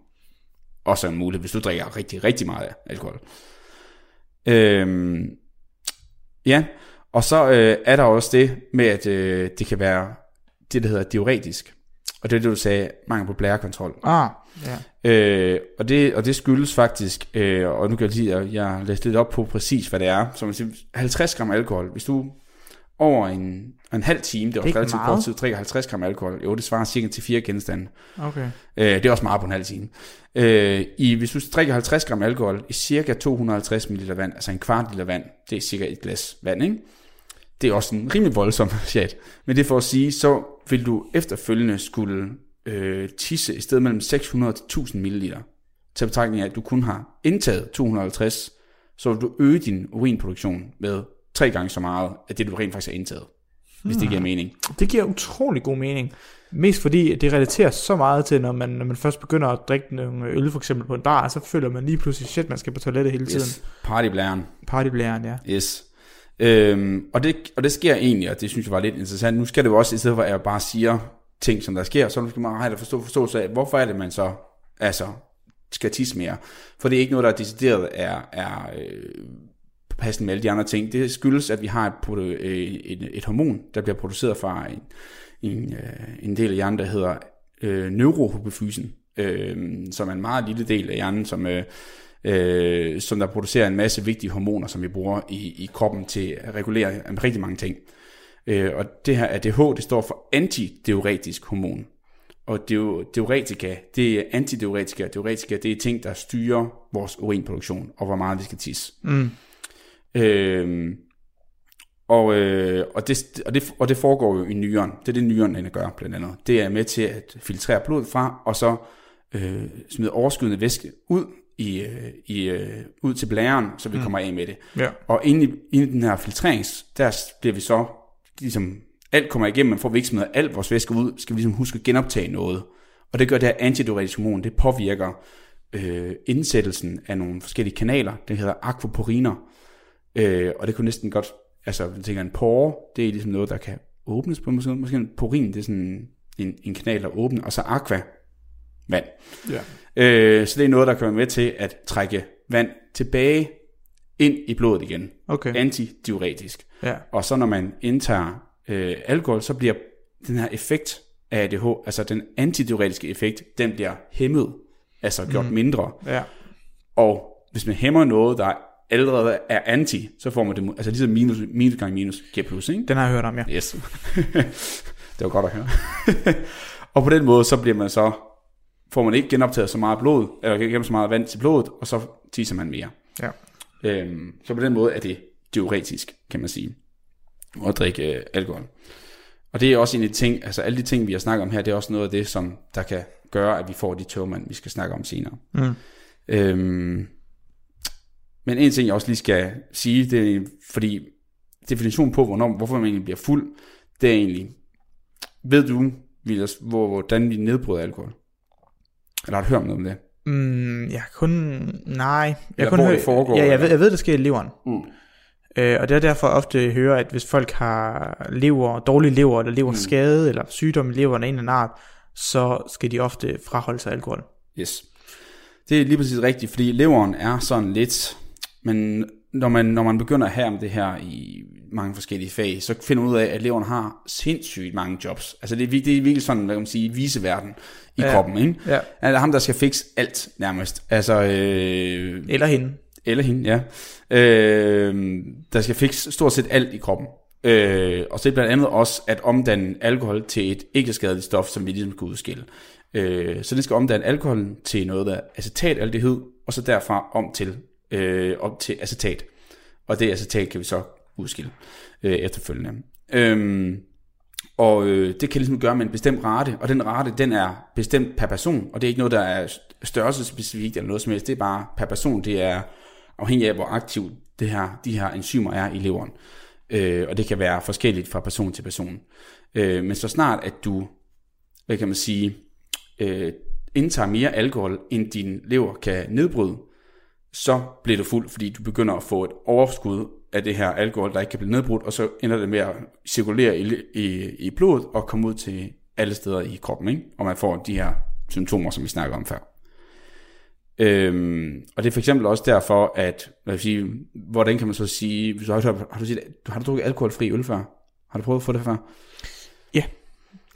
Også en mulighed, hvis du drikker rigtig, rigtig meget af alkohol. Øhm, ja, og så øh, er der også det med, at øh, det kan være det, der hedder diuretisk. Og det er det, du sagde, mangel på blærekontrol. Ah, ja. Øh, og, det, og det skyldes faktisk, øh, og nu kan jeg sige, at jeg har læst lidt op på præcis, hvad det er. Så man siger, 50 gram alkohol, hvis du over en, en halv time, det er Det relativt meget. kort tid, drikker 50 gram alkohol, jo, det svarer cirka til fire genstande. Okay. Øh, det er også meget på en halv time. Øh, i, hvis du drikker 50 gram alkohol i cirka 250 ml vand, altså en kvart liter vand, det er cirka et glas vand, ikke? Det er også en rimelig voldsom chat. Men det er for at sige, så vil du efterfølgende skulle øh, tisse i stedet mellem 600 til 1000 ml. Til betragtning af, at du kun har indtaget 250, så vil du øge din urinproduktion med tre gange så meget af det, du rent faktisk har indtaget. hvis det giver mening. Det giver utrolig god mening. Mest fordi det relaterer så meget til, når man, når man først begynder at drikke nogle øl, for eksempel på en bar, så føler man lige pludselig, shit, man skal på toilettet hele tiden. Yes. Partyblæren. Partyblæren, ja. Yes. Øhm, og, det, og det sker egentlig, og det synes jeg var lidt interessant. Nu skal det jo også, i stedet for at jeg bare siger ting, som der sker, så skal man have det forstå, forståelse af, hvorfor er det, man så altså, skal tisse mere. For det er ikke noget, der er decideret er, er øh, passende med alle de andre ting. Det skyldes, at vi har et, produ- øh, et, et hormon, der bliver produceret fra en, en, øh, en del af hjernen, der hedder øh, neurohypofysen, øh, som er en meget lille del af hjernen, som, øh, øh, som der producerer en masse vigtige hormoner, som vi bruger i, i kroppen til at regulere rigtig mange ting. Øh, og det her ADH, det står for antidiuretisk hormon. Og diuretika, det er antidiuretika. Diuretika, det er ting, der styrer vores urinproduktion, og hvor meget vi skal tisse. Mm. Øh, og, øh, og, det, og, det, og det foregår jo i nyren. Det er det, nyren den gør, blandt andet. Det er med til at filtrere blod fra, og så øh, smide overskydende væske ud i, øh, i, øh, ud til blæren, så vi mm. kommer af med det. Ja. Og inde i, inde i den her filtrerings, der bliver vi så, ligesom, alt kommer igennem, men får vi ikke smidt alt vores væske ud, skal vi ligesom huske at genoptage noget. Og det gør det her antidiuretisk hormon, det påvirker øh, indsættelsen af nogle forskellige kanaler, det hedder aquaporiner. Øh, og det kunne næsten godt, altså jeg tænker en pore, det er ligesom noget, der kan åbnes på, måske, måske en porin, det er sådan en, en kanal, der åbner, og så aqua, vand. Ja. Øh, så det er noget, der kan være med til at trække vand tilbage ind i blodet igen. Okay. Antidiuretisk. Ja. Og så når man indtager øh, alkohol, så bliver den her effekt af ADH, altså den antidiuretiske effekt, den bliver hæmmet, altså gjort mm. mindre. Ja. Og hvis man hæmmer noget, der allerede er anti, så får man det, altså ligesom minus, minus gange minus giver plus, ikke? Den har jeg hørt om, ja. Yes. det var godt at høre. og på den måde, så bliver man så, får man ikke genoptaget så meget blod, eller ikke så meget vand til blodet, og så tisser man mere. Ja. Øhm, så på den måde er det diuretisk, kan man sige, at drikke øh, alkohol. Og det er også en af de ting, altså alle de ting, vi har snakket om her, det er også noget af det, som der kan gøre, at vi får de togmand, vi skal snakke om senere. Mm. Øhm, men en ting, jeg også lige skal sige, det er, fordi definitionen på, hvornår, hvorfor man egentlig bliver fuld, det er egentlig, ved du, Vilas, hvor, hvordan vi nedbryder alkohol? Eller har du hørt noget om det? Mm, jeg kun... Nej. Jeg Eller kun hvor det foregår, Ja, jeg eller? ved, jeg ved, det sker i leveren. Mm. Øh, og det er derfor ofte hører, at hvis folk har lever, dårlig lever, eller leverskade, mm. eller sygdom i leveren af en eller anden art, så skal de ofte fraholde sig alkohol. Yes. Det er lige præcis rigtigt, fordi leveren er sådan lidt, men når man, når man begynder at have om det her i mange forskellige fag, så finder man ud af, at leveren har sindssygt mange jobs. Altså det er, det er virkelig sådan, hvad kan man sige, viseverden i Ja. kroppen, ikke? Ja. Altså ham, der skal fikse alt nærmest. Altså, øh, Eller hende. eller hende, ja. Øh, der skal fikse stort set alt i kroppen. Øh, og så er det blandt andet også at omdanne alkohol til et ikke skadeligt stof, som vi ligesom skal udskille. Øh, så det skal omdanne alkoholen til noget, der er acetataldehyd, og så derfra om til, øh, op til acetat. Og det acetat kan vi så udskille øh, efterfølgende. Øhm, og øh, det kan ligesom gøre med en bestemt rate, og den rate, den er bestemt per person, og det er ikke noget, der er størrelsespecifikt eller noget som helst, det er bare per person, det er afhængig af, hvor aktiv det her, de her enzymer er i leveren. Øh, og det kan være forskelligt fra person til person. Øh, men så snart, at du, hvad kan man sige, øh, indtager mere alkohol, end din lever kan nedbryde, så bliver du fuld, fordi du begynder at få et overskud af det her alkohol, der ikke kan blive nedbrudt, og så ender det med at cirkulere i, i, i blodet og komme ud til alle steder i kroppen, ikke? og man får de her symptomer, som vi snakker om før. Øhm, og det er for eksempel også derfor, at, hvad vil sige, hvordan kan man så sige, hvis du har, har, du, set, har du drukket alkoholfri øl før? Har du prøvet at få det før?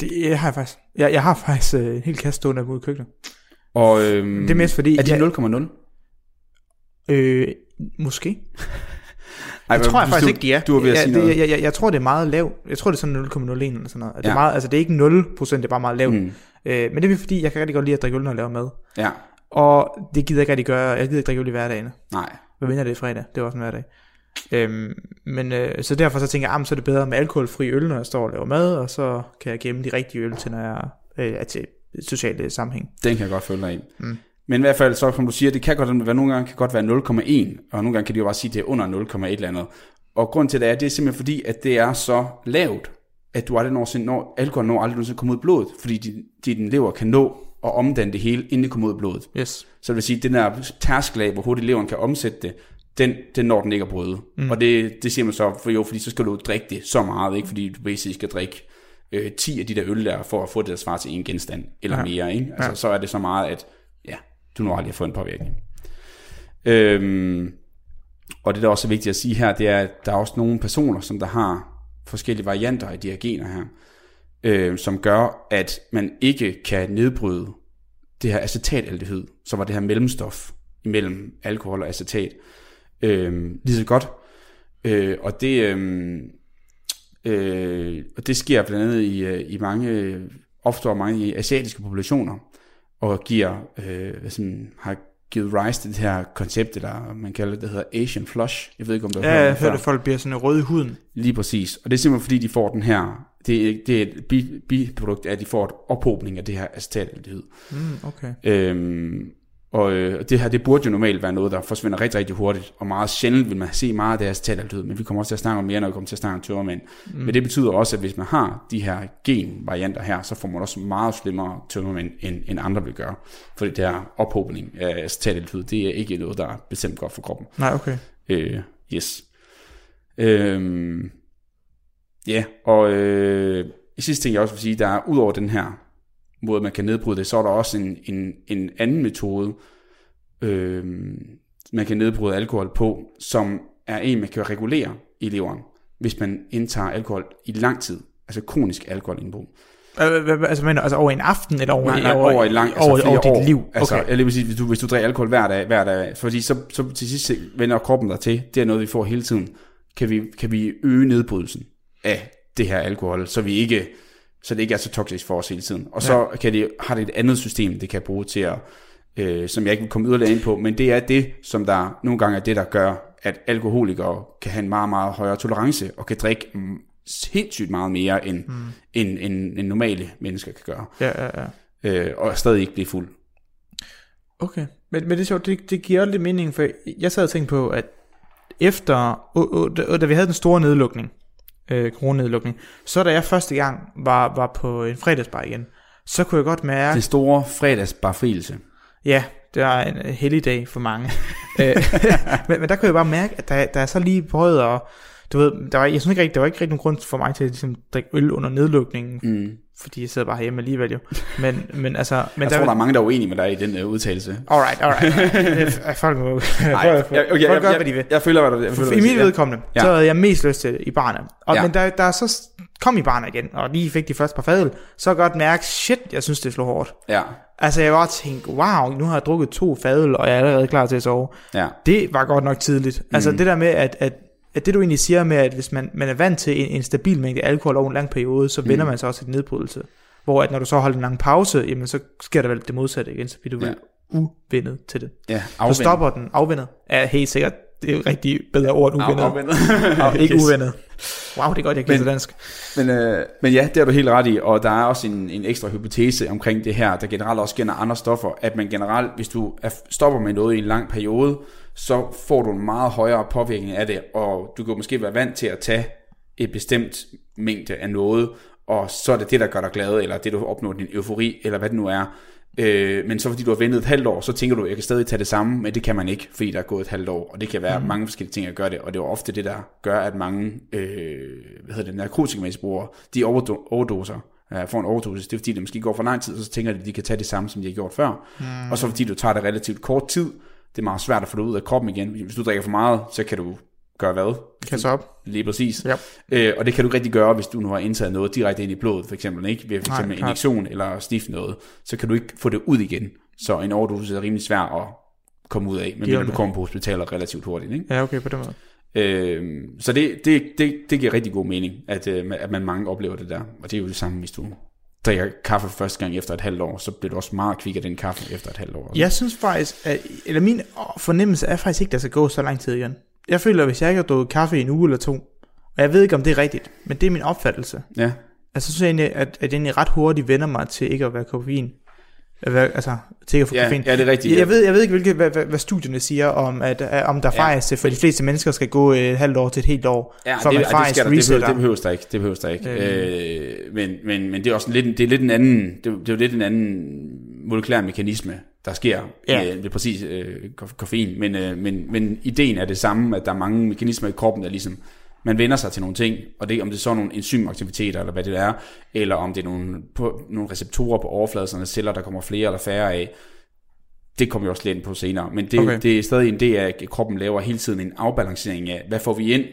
Det har jeg faktisk. Jeg, jeg har faktisk øh, en hel kasse stående ude i køkkenet. Og, øhm, Det er mest fordi... Er det jeg, 0,0? Øh, måske. Ej, Det tror jeg faktisk du, ikke, de er. Du er ved at sige det, noget. jeg, jeg, jeg tror, det er meget lavt. Jeg tror, det er sådan 0,01 eller sådan noget. Det er, meget, altså, det er ikke 0 det er bare meget lavt. Mm. Øh, men det er fordi, jeg kan rigtig godt lide at drikke øl, når jeg laver mad. ja, Og det gider jeg ikke rigtig gøre. Jeg gider ikke drikke øl i hverdagen. nej. Hvad mener det er fredag? Det er også en hverdag. Øhm, men øh, så derfor så tænker jeg, ah, så er det bedre med alkoholfri øl, når jeg står og laver mad, og så kan jeg gemme de rigtige øl til, når jeg øh, er til sociale sammenhæng. Den kan jeg godt følge dig i. Mm. Men i hvert fald, så som du siger, det kan godt være, nogle gange kan godt være 0,1, og nogle gange kan de jo bare sige, at det er under 0,1 eller andet. Og grund til det er, det er simpelthen fordi, at det er så lavt, at du aldrig nogensinde når, alkohol når aldrig nogensinde kommer ud i blodet, fordi din, din lever kan nå at omdanne det hele, inden det kommer ud i blodet. Yes. Så det vil sige, at den der tærskel af, hvor hurtigt leveren kan omsætte det, den, den når den ikke at bryde. Mm. Og det, det siger man så, for jo, fordi så skal du drikke det så meget, ikke? fordi du basically skal drikke øh, 10 af de der øl der, for at få det der svar til en genstand, eller ja. mere. Ikke? Altså, ja. Så er det så meget, at du når aldrig at få en påvirkning. Øhm, og det, der også er vigtigt at sige her, det er, at der er også nogle personer, som der har forskellige varianter af de her gener her, øh, som gør, at man ikke kan nedbryde det her acetaldehyd, så var det her mellemstof imellem alkohol og acetat, øh, lige så godt. Øh, og det øh, øh, og det sker blandt andet i, øh, i mange, opstår mange i asiatiske populationer, og giver, øh, sådan, har givet rise til det her koncept, eller man kalder det, det hedder Asian Flush. Jeg ved ikke, om du har Ja, hørt jeg det før. hørte, at folk bliver sådan røde i huden. Lige præcis. Og det er simpelthen fordi, de får den her, det, det er et bi- biprodukt af, at de får et ophobning af det her acetaldehyd. Mm, okay. Øhm, og øh, det her, det burde jo normalt være noget, der forsvinder rigtig, rigtig hurtigt, og meget sjældent vil man se meget af her acetaldehyd, men vi kommer også til at snakke om mere, når vi kommer til at snakke om tømmermænd. Mm. Men det betyder også, at hvis man har de her genvarianter her, så får man også meget slemmere tømmermænd, end, end andre vil gøre. Fordi det her ophobning af acetaldehyd, det er ikke noget, der er bestemt godt for kroppen. Nej, okay. Øh, yes. Øhm, ja, og øh, sidste ting, jeg også vil sige, der er ud over den her måde, man kan nedbryde det, så er der også en, en, en anden metode, øh, man kan nedbryde alkohol på, som er en, man kan regulere i leveren, hvis man indtager alkohol i lang tid, altså kronisk alkoholindbrug. Altså, men, altså over en aften, eller over, Nej, nej, over, over lang, over, flere over dit år. liv? Altså, Okay. jeg vil sige, hvis du, hvis du drikker alkohol hver dag, hver dag, fordi så, så til sidst vender kroppen dig til, det er noget, vi får hele tiden, kan vi, kan vi øge nedbrydelsen af det her alkohol, så vi ikke, så det ikke er så toksisk for os hele tiden. Og så kan det, har det et andet system, det kan bruge til at, øh, som jeg ikke vil komme yderligere ind på, men det er det, som der nogle gange er det, der gør, at alkoholikere kan have en meget, meget højere tolerance, og kan drikke sindssygt meget mere, end, mm. end, end, end normale mennesker kan gøre Ja, ja, ja. øh, og stadig ikke blive fuld. Okay, men, men det er sjovt, det, det giver lidt mening, for jeg sad og tænkte på, at efter, uh, uh, da, da vi havde den store nedlukning, øh, coronanedlukning, så da jeg første gang var, var på en fredagsbar igen, så kunne jeg godt mærke, Det store fredagsbarfrielse. ja, det er en øh, heldig dag for mange, Øh, men, men der kunne jeg bare mærke, at der, der er så lige prøvet at, du ved, der var, jeg synes ikke rigtig, der var ikke rigtig nogen grund for mig til at ligesom, drikke øl under nedlukningen, Mm. Fordi jeg sidder bare hjemme alligevel jo, men, men altså, men Jeg tror, der er mange, der er uenige med dig i den uh, udtalelse. Alright, alright. Er- Folk må Nej, okay, folk jeg, gør, jeg, hvad de vil. jeg, føler, hvad du jeg føler, I mit vedkommende, Ja. så havde jeg mest lyst til det i barnet. Og, Ja. Men da, da jeg så kom i barnet igen, og lige fik de første par fadel, så godt mærke, shit, jeg synes, det slog hårdt. Ja, Altså, jeg var tænkt, wow, nu har jeg drukket to fadel, og jeg er allerede klar til at sove. ja. Det var godt nok tidligt. Altså, Mm. det der med, at, at, at det du egentlig siger med, at hvis man, man er vant til en, en stabil mængde alkohol over en lang periode, så vender Mm. man sig også til nedbrydelse. Hvor at når du så holder en lang pause, jamen så sker der vel det modsatte igen, så bliver du Ja. vel uvendet til det. ja Så stopper den afvendet. Er helt sikkert, det er jo rigtig bedre ord end uvendet. Afvendet. Og ikke Yes. uvendet. Wow, det er godt, jeg kan dansk. Men, øh, men ja, det er du helt ret i, og der er også en, en ekstra hypotese omkring det her, der generelt også gælder andre stoffer, at man generelt, hvis du er, stopper med noget i en lang periode, så får du en meget højere påvirkning af det, og du kan måske være vant til at tage et bestemt mængde af noget, og så er det det, der gør dig glad, eller det, du opnår din eufori, eller hvad det nu er. Øh, men så fordi du har ventet et halvt år, så tænker du, jeg kan stadig tage det samme, men det kan man ikke, fordi der er gået et halvt år, og det kan være mm. mange forskellige ting at gøre det, og det er ofte det, der gør, at mange øh, hvad hedder det, narkotikamisbrugere, de overdo- overdoser, øh, får en overdosis, det er fordi, det måske går for lang tid, og så tænker de, at de kan tage det samme, som de har gjort før, mm. og så fordi du tager det relativt kort tid, det er meget svært at få det ud af kroppen igen. Hvis du drikker for meget, så kan du gøre hvad? Kan så op. Lige præcis. Ja. Øh, og det kan du ikke rigtig gøre, hvis du nu har indtaget noget direkte ind i blodet, for eksempel, ikke? Ved for Nej, eksempel klart. injektion eller stift noget, så kan du ikke få det ud igen. Så en overdosis er rimelig svær at komme ud af, men du kommer på hospitalet relativt hurtigt, ikke? Ja, okay, på den måde. Øh, så det, det, det, det giver rigtig god mening, at, øh, at man mange oplever det der. Og det er jo det samme, hvis du drikker kaffe første gang efter et halvt år, så bliver du også meget kvik af den kaffe efter et halvt år. Jeg synes faktisk, at, eller min fornemmelse er faktisk ikke, at der skal gå så lang tid igen. Jeg føler, at hvis jeg ikke har drukket kaffe i en uge eller to, og jeg ved ikke, om det er rigtigt, men det er min opfattelse. Ja, Altså, så synes jeg egentlig, at, at jeg egentlig ret hurtigt vender mig til ikke at være koffein Hvad, altså, tigger for Ja, koffein. ja, det er rigtigt. Jeg, jeg, ved, jeg ved ikke, hvilke, hvad, hvad, hvad studierne siger om, at, at om der Ja. faktisk for de fleste mennesker skal gå et halvt år til et helt år, Ja, før det, man faktisk der, det, behøver, resetter. det behøves der ikke. Det behøves der ikke. Øh. Øh, men, men, men det er også lidt, det er lidt en anden, det, er- det er lidt en anden molekylær mekanisme, der sker Ja. med, med præcis øh, kof- koffein. Men, øh, men, men ideen er det samme, at der er mange mekanismer i kroppen, der ligesom, man vender sig til nogle ting, og det, om det er så nogle enzymaktiviteter, eller hvad det er, eller om det er nogle, på, nogle receptorer på overfladen af celler, der kommer flere eller færre af, det kommer vi også lidt ind på senere. Men det, Okay. det er stadig en del af, at kroppen laver hele tiden en afbalancering af, hvad får vi ind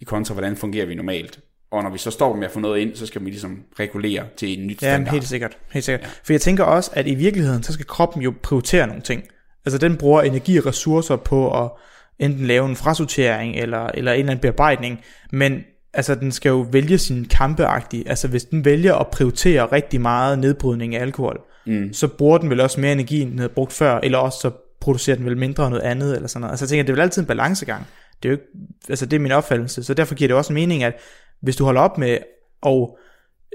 i kontra, hvordan fungerer vi normalt. Og når vi så står med at få noget ind, så skal vi ligesom regulere til en nyt Ja, standard. helt sikkert. Helt sikkert. Ja. For jeg tænker også, at i virkeligheden, så skal kroppen jo prioritere nogle ting. Altså den bruger energi og ressourcer på at enten lave en frasortering eller, eller en eller anden bearbejdning, men altså den skal jo vælge sin kampeagtige. Altså hvis den vælger at prioritere rigtig meget nedbrydning af alkohol, mm. så bruger den vel også mere energi, end den havde brugt før, eller også så producerer den vel mindre af noget andet, eller sådan noget. Altså jeg tænker, det er vel altid en balancegang. Det er jo ikke, altså det er min opfattelse, så derfor giver det også mening, at hvis du holder op med at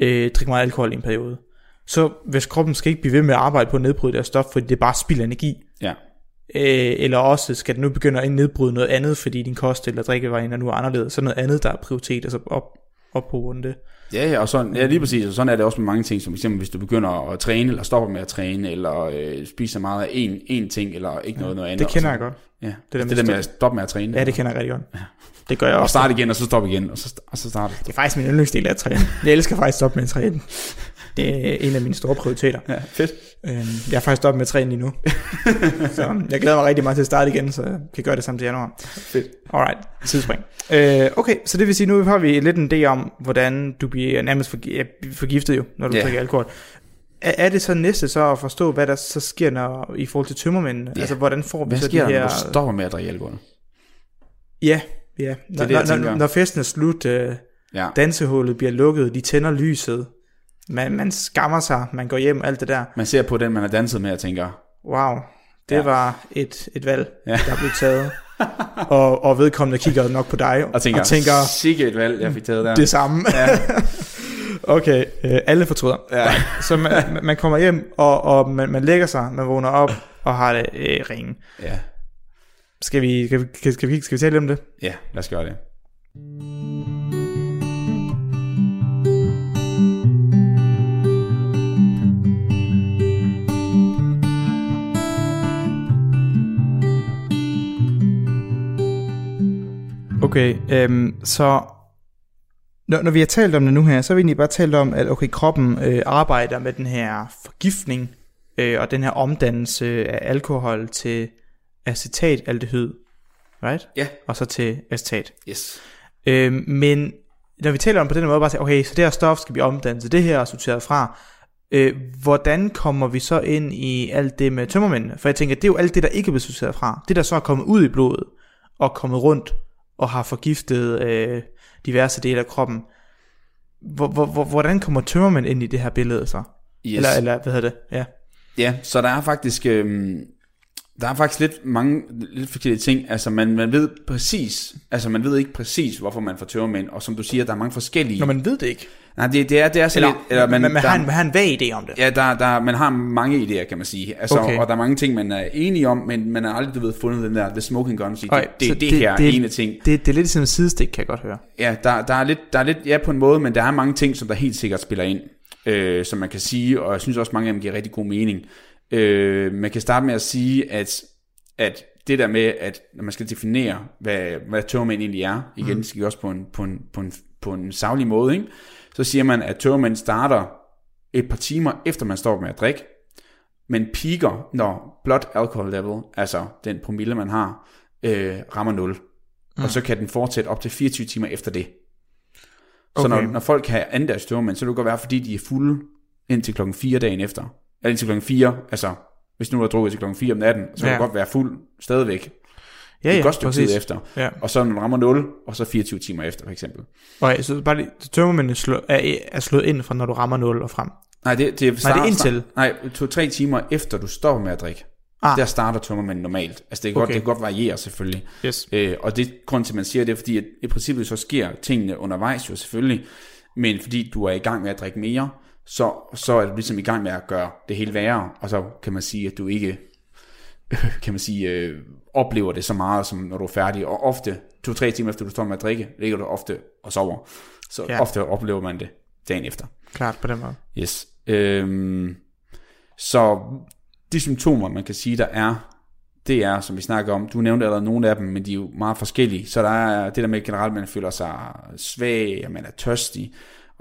øh, drikke meget alkohol i en periode, så hvis kroppen skal ikke blive ved med at arbejde på at nedbryde det her stof, fordi det er bare spild energi, Ja. Øh, eller også skal den nu begynde at nedbryde noget andet, fordi din kost eller drikkevarer nu er anderledes, så noget andet, der er prioritet, altså op, op på grund af det. Ja, ja, og sådan, ja, lige præcis. Og sådan er det også med mange ting, som eksempel hvis du begynder at træne, eller stopper med at træne, eller øh, spiser meget af en, en ting, eller ikke noget, noget andet. Det kender og jeg godt. Ja, det, der det, der med at stoppe med at træne. Ja, det kender jeg rigtig godt. Det gør jeg Og også. starte igen, og så stoppe igen, og så, og så starte. Det er faktisk min yndlingsdel af at træne. Jeg elsker faktisk at stoppe med at træne. Det er en af mine store prioriteter. Ja, fedt. Øhm, jeg har faktisk stoppet med træne lige nu. så jeg glæder mig rigtig meget til at starte igen, så jeg kan gøre det samt til januar. Fedt. Alright, tidsspring. Øh, okay, så det vil sige, nu har vi lidt en idé om, hvordan du bliver nærmest forgiftet jo, når du Ja. drikker alkohol. Er, er det så næste så at forstå, hvad der så sker når, i forhold til tømmermænd? Ja. Altså, hvordan får vi Hvad så sker de der, her... når du stopper med at drikke alkohol? Ja, ja. Når, det, når, tænker. når, når festen er slut, øh, Ja. dansehullet bliver lukket, de tænder lyset, man, man skammer sig, man går hjem, alt det der. Man ser på den, man har danset med, og tænker, Wow, det Ja. var et, et valg, Ja. der blev taget. og, og vedkommende kigger nok på dig og tænker, og tænker sikke et valg, jeg fik taget der. det samme. Ja. okay, øh, alle fortryder. Ja. Så man, man kommer hjem, og, og man, man lægger sig, man vågner op og har det øh, ringe. ja. Skal vi, skal, vi, skal, skal, vi, skal vi tale om det? Ja, lad os gøre det. Okay, øhm, så når, når vi har talt om det nu her, så har vi egentlig bare talt om, at okay, kroppen øh, arbejder med den her forgiftning øh, og den her omdannelse af alkohol til acetaldehyd, right? Ja. Og så til acetat. Yes. Øhm, men når vi taler om på den måde, bare sige, okay, så det her stof skal vi omdanne til det her og sorteret fra. Øh, hvordan kommer vi så ind i alt det med tømmermændene? For jeg tænker, det er jo alt det, der ikke er blevet sorteret fra. Det, der så er kommet ud i blodet og kommet rundt og har forgiftet øh, diverse dele af kroppen. Hvor, hvor, hvor, hvordan kommer tømmermænd ind i det her billede så? yes. Eller, eller hvad hedder det? Ja. Ja, så der er faktisk, øhm, der er faktisk lidt mange lidt forskellige ting. Altså man, man ved præcis, altså man ved ikke præcis, hvorfor man får tørmænd, og som du siger, der er mange forskellige. Når man ved det ikke. Nej, det, det er, det er så Eller, lidt, eller man, man, man, der, har en, man har en vag idé om det. Ja, der, der, man har mange idéer, kan man sige. Altså, Okay. Og der er mange ting, man er enige om, men man har aldrig, du ved, fundet den der, the smoking gun, sige, Ej, det, det, det, det her det- ene ting. Det, det er lidt som en sidestik, kan jeg godt høre. Ja, der, der, er lidt, der er lidt, ja på en måde, men der er mange ting, som der helt sikkert spiller ind, øh, som man kan sige, og jeg synes også, mange af dem giver rigtig god mening. Øh, man kan starte med at sige, at, at det der med, at når man skal definere, hvad, hvad tørmænd egentlig er, igen, det skal vi også på en, på en, på en, på en savlig måde, ikke? så siger man, at tørmænd starter et par timer efter man står med at drikke, men piker, når blood alcohol level, altså den promille, man har, øh, rammer 0. Mm. Og så kan den fortsætte op til 24 timer efter det. Så Okay. når, når folk har andendags tørmænd, så kan det godt være, fordi de er fulde indtil klokken 4 dagen efter. Eller indtil klokken 4, altså hvis nu er drukket til klokken 4 om natten, så kan Ja. du godt være fuld stadigvæk. Ja, et ja, godt stykke præcis. tid efter. Ja. Og så når rammer 0, og så 24 timer efter, for eksempel. Okay, så bare lige, tømmermændene slå, er, er slået ind fra, når du rammer 0 og frem. Nej, det, det, Nej, det er indtil. Nej, to-tre timer efter du stopper med at drikke. Ah. Der starter tømmermænd normalt. Altså det kan, okay. godt, det kan godt variere selvfølgelig. Yes. Øh, og det grund til, at man siger det, er fordi, at i princippet så sker tingene undervejs jo selvfølgelig. Men fordi du er i gang med at drikke mere, så, så er du ligesom i gang med at gøre det hele værre, og så kan man sige, at du ikke kan man sige, øh, oplever det så meget, som når du er færdig. Og ofte, to-tre timer efter du står med at drikke, ligger du ofte og sover. Så Ja. ofte oplever man det dagen efter. Klart på den måde. Yes. Øhm, så de symptomer, man kan sige, der er, det er, som vi snakker om, du nævnte allerede nogle af dem, men de er jo meget forskellige. Så der er det der med generelt, at man føler sig svag, og man er tørstig,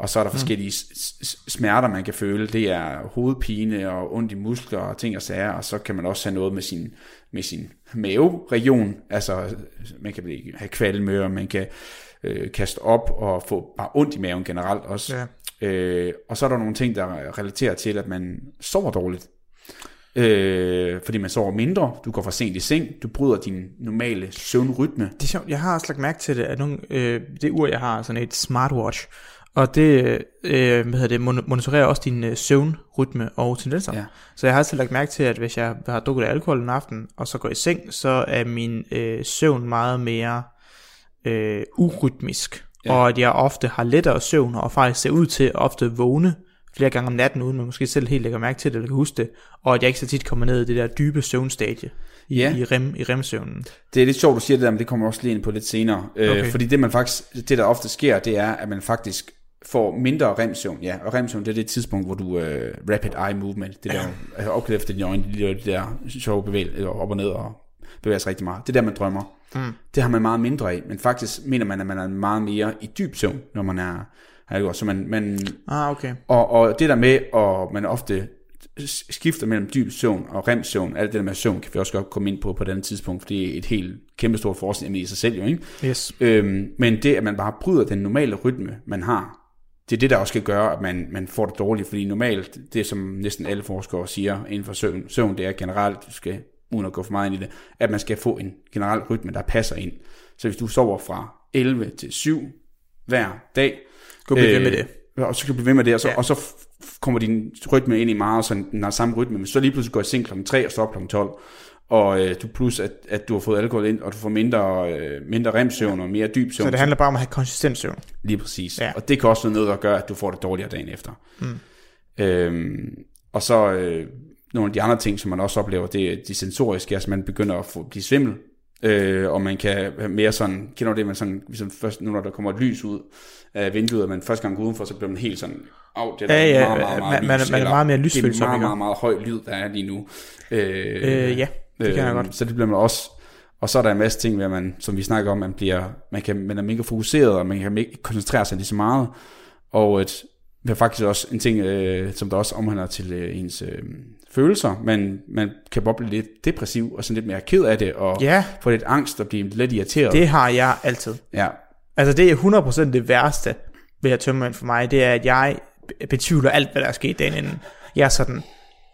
og så er der forskellige s- s- smerter, man kan føle. Det er hovedpine og ondt i muskler og ting og sager, og så kan man også have noget med sin, med sin maveregion. Altså, man kan blive- have kvalme, og man kan øh, kaste op og få bare ondt i maven generelt også. Ja. Øh, og så er der nogle ting, der relaterer til, at man sover dårligt. Øh, fordi man sover mindre, du går for sent i seng, du bryder din normale søvnrytme. Det er sjovt, jeg har også lagt mærke til det, at nogle, øh, det ur, jeg har, er sådan et smartwatch, og det, øh, hvad hedder det mon- monitorerer også din øh, søvnrytme og tendenser. Ja. Så jeg har altid lagt mærke til, at hvis jeg har drukket alkohol en aften, og så går i seng, så er min øh, søvn meget mere øh, urytmisk. Ja. Og at jeg ofte har lettere søvn, og faktisk ser ud til at ofte vågne flere gange om natten, uden man måske selv helt lægger mærke til det, eller kan huske det, og at jeg ikke så tit kommer ned i det der dybe søvnstadie Ja. i, rem, i remsøvnen. Det er lidt sjovt, du siger det der, men det kommer også lige ind på lidt senere. Øh, Okay. Fordi det, man faktisk, det, der ofte sker, det er, at man faktisk får mindre remsøvn. Ja, og remsøvn, det er det tidspunkt, hvor du øh, rapid eye movement, det der, altså opklædt efter dine øjne, de der, de der sjove bevægelser op og ned og bevæger sig rigtig meget. Det er der, man drømmer. Mm. Det har man meget mindre af, men faktisk mener man, at man er meget mere i dyb søvn, når man er, har det godt. Så man, man, Ah, okay. og, og det der med, at man ofte skifter mellem dyb søvn og rem-søvn, alt det der med søvn, kan vi også godt komme ind på på andet tidspunkt, for det er et helt kæmpestort forskning i sig selv jo, ikke? Yes. Øhm, men det, at man bare bryder den normale rytme, man har, det er det, der også skal gøre, at man, man får det dårligt, fordi normalt, det som næsten alle forskere siger inden for søvn, søvn det er generelt, du skal, uden at gå for meget ind i det, at man skal få en generel rytme, der passer ind. Så hvis du sover fra 11 til 7 hver dag, Gå blive ved med det. og så kan du blive ved med det, og så, ja. Og så kommer din rytme ind i meget, så den har samme rytme, men så lige pludselig går i seng kl. 3 og står kl. 12, og øh, du plus, at, at du har fået alkohol ind, og du får mindre, øh, mindre remsøvn og mere dyb søvn. Så det handler bare om at have konsistent søvn. Lige præcis. Ja. Ja. Og det kan også være noget, der gør, at du får det dårligere dagen efter. Mm. Øhm, og så øh, nogle af de andre ting, som man også oplever, det er de sensoriske, altså man begynder at få, blive svimmel, øh, og man kan mere sådan, kender det, man sådan, ligesom først, nu når der kommer et lys ud af vinduet, og man første gang går udenfor, så bliver man helt sådan, af, det er Ja, ja, meget, meget, meget man- lys, man er meget mere Det lysfølsom, er meget, meget, meget høj lyd, der er lige nu. Øh, Øh, ja, det kan jeg godt. Så det bliver man også, og så er der en masse ting, hvor man, som vi snakker om, man, bliver, man, kan, man er mega fokuseret, og man kan ikke koncentrere sig lige så meget. Og et, det er faktisk også en ting, øh, som der også omhandler til øh, ens øh, følelser. Man, man kan blive lidt depressiv, og sådan lidt mere ked af det, og Ja, få lidt angst, og blive lidt irriteret. det har jeg altid. Ja, Altså det er 100% det værste ved at tømme for mig, det er, at jeg betvivler alt, hvad der er sket dagen inden. Jeg er sådan,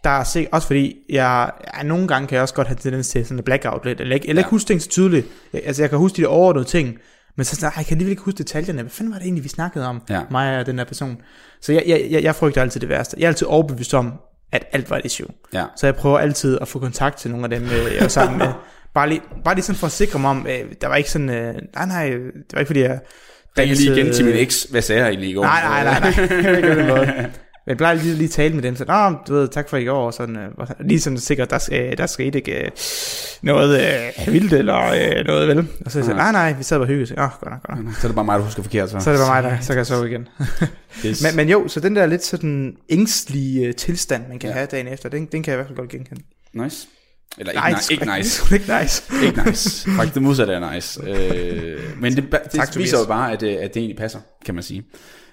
der er sikkert, også fordi jeg, ja, nogle gange kan jeg også godt have tendens til sådan en blackout lidt, eller ikke, eller ikke Ja. huske ting så tydeligt. Jeg, altså jeg kan huske de der overordnede ting, men så sådan, "Ej, jeg kan alligevel ikke huske detaljerne. Hvad fanden var det egentlig, vi snakkede om, Ja. mig og den der person? Så jeg, jeg, jeg, jeg frygter altid det værste. Jeg er altid overbevist om, at alt var et issue. ja. Så jeg prøver altid at få kontakt til nogle af dem, øh, jeg var sammen med. Bare lige, bare lige sådan for at sikre mig om, øh, der var ikke sådan, øh, nej nej, det var ikke fordi jeg Ring lige igen til min eks. Hvad sagde jeg egentlig i går? Nej, nej, nej, nej. Men jeg plejer lige lige tale med dem, så, Nå, du ved, tak for i går, og sådan, øh, lige sådan sikkert, der, øh, der skete ikke øh, noget øh, vildt, eller øh, noget, vel? Og så sagde jeg, nej, nej, vi sad og hyggede, så, åh, godt nok, godt nok. Så er det bare mig, der husker forkert, så. Så er det bare mig, der, så kan jeg sove igen. Yes. Men, men jo, så den der lidt sådan ængstlige øh, tilstand, man kan Ja. ja. have dagen efter, den, den kan jeg i hvert fald godt genkende. Nice. Eller ikke, nej, ikke nice. ikke nice. ikke nice. Faktisk det modsatte er nice. Øh, men det, det Tak, viser jo bare, at, øh, at det egentlig passer, kan man sige.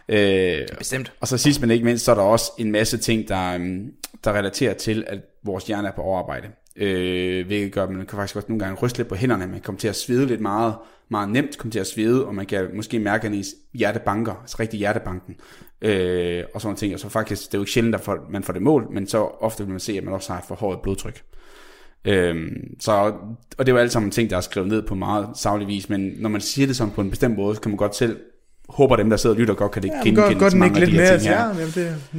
Øh, Bestemt. og så sidst men ikke mindst, så er der også en masse ting, der, øhm, der relaterer til, at vores hjerne er på overarbejde. Øh, hvilket gør, at man kan faktisk også nogle gange ryste lidt på hænderne, man kommer til at svede lidt meget, meget nemt komme til at svede, og man kan måske mærke, at ens hjerte banker, altså rigtig hjertebanken, øh, og sådan ting. Og så faktisk, det er jo ikke sjældent, at man får det mål, men så ofte vil man se, at man også har et forhøjet blodtryk. Øhm, så, og det er jo alt sammen ting, der er skrevet ned på meget savlig vis, men når man siger det sådan på en bestemt måde, så kan man godt selv, håber dem, der sidder og lytter, godt kan det Ja, genkende godt, til mange ikke af lidt de her mere. ting her. Ja, jamen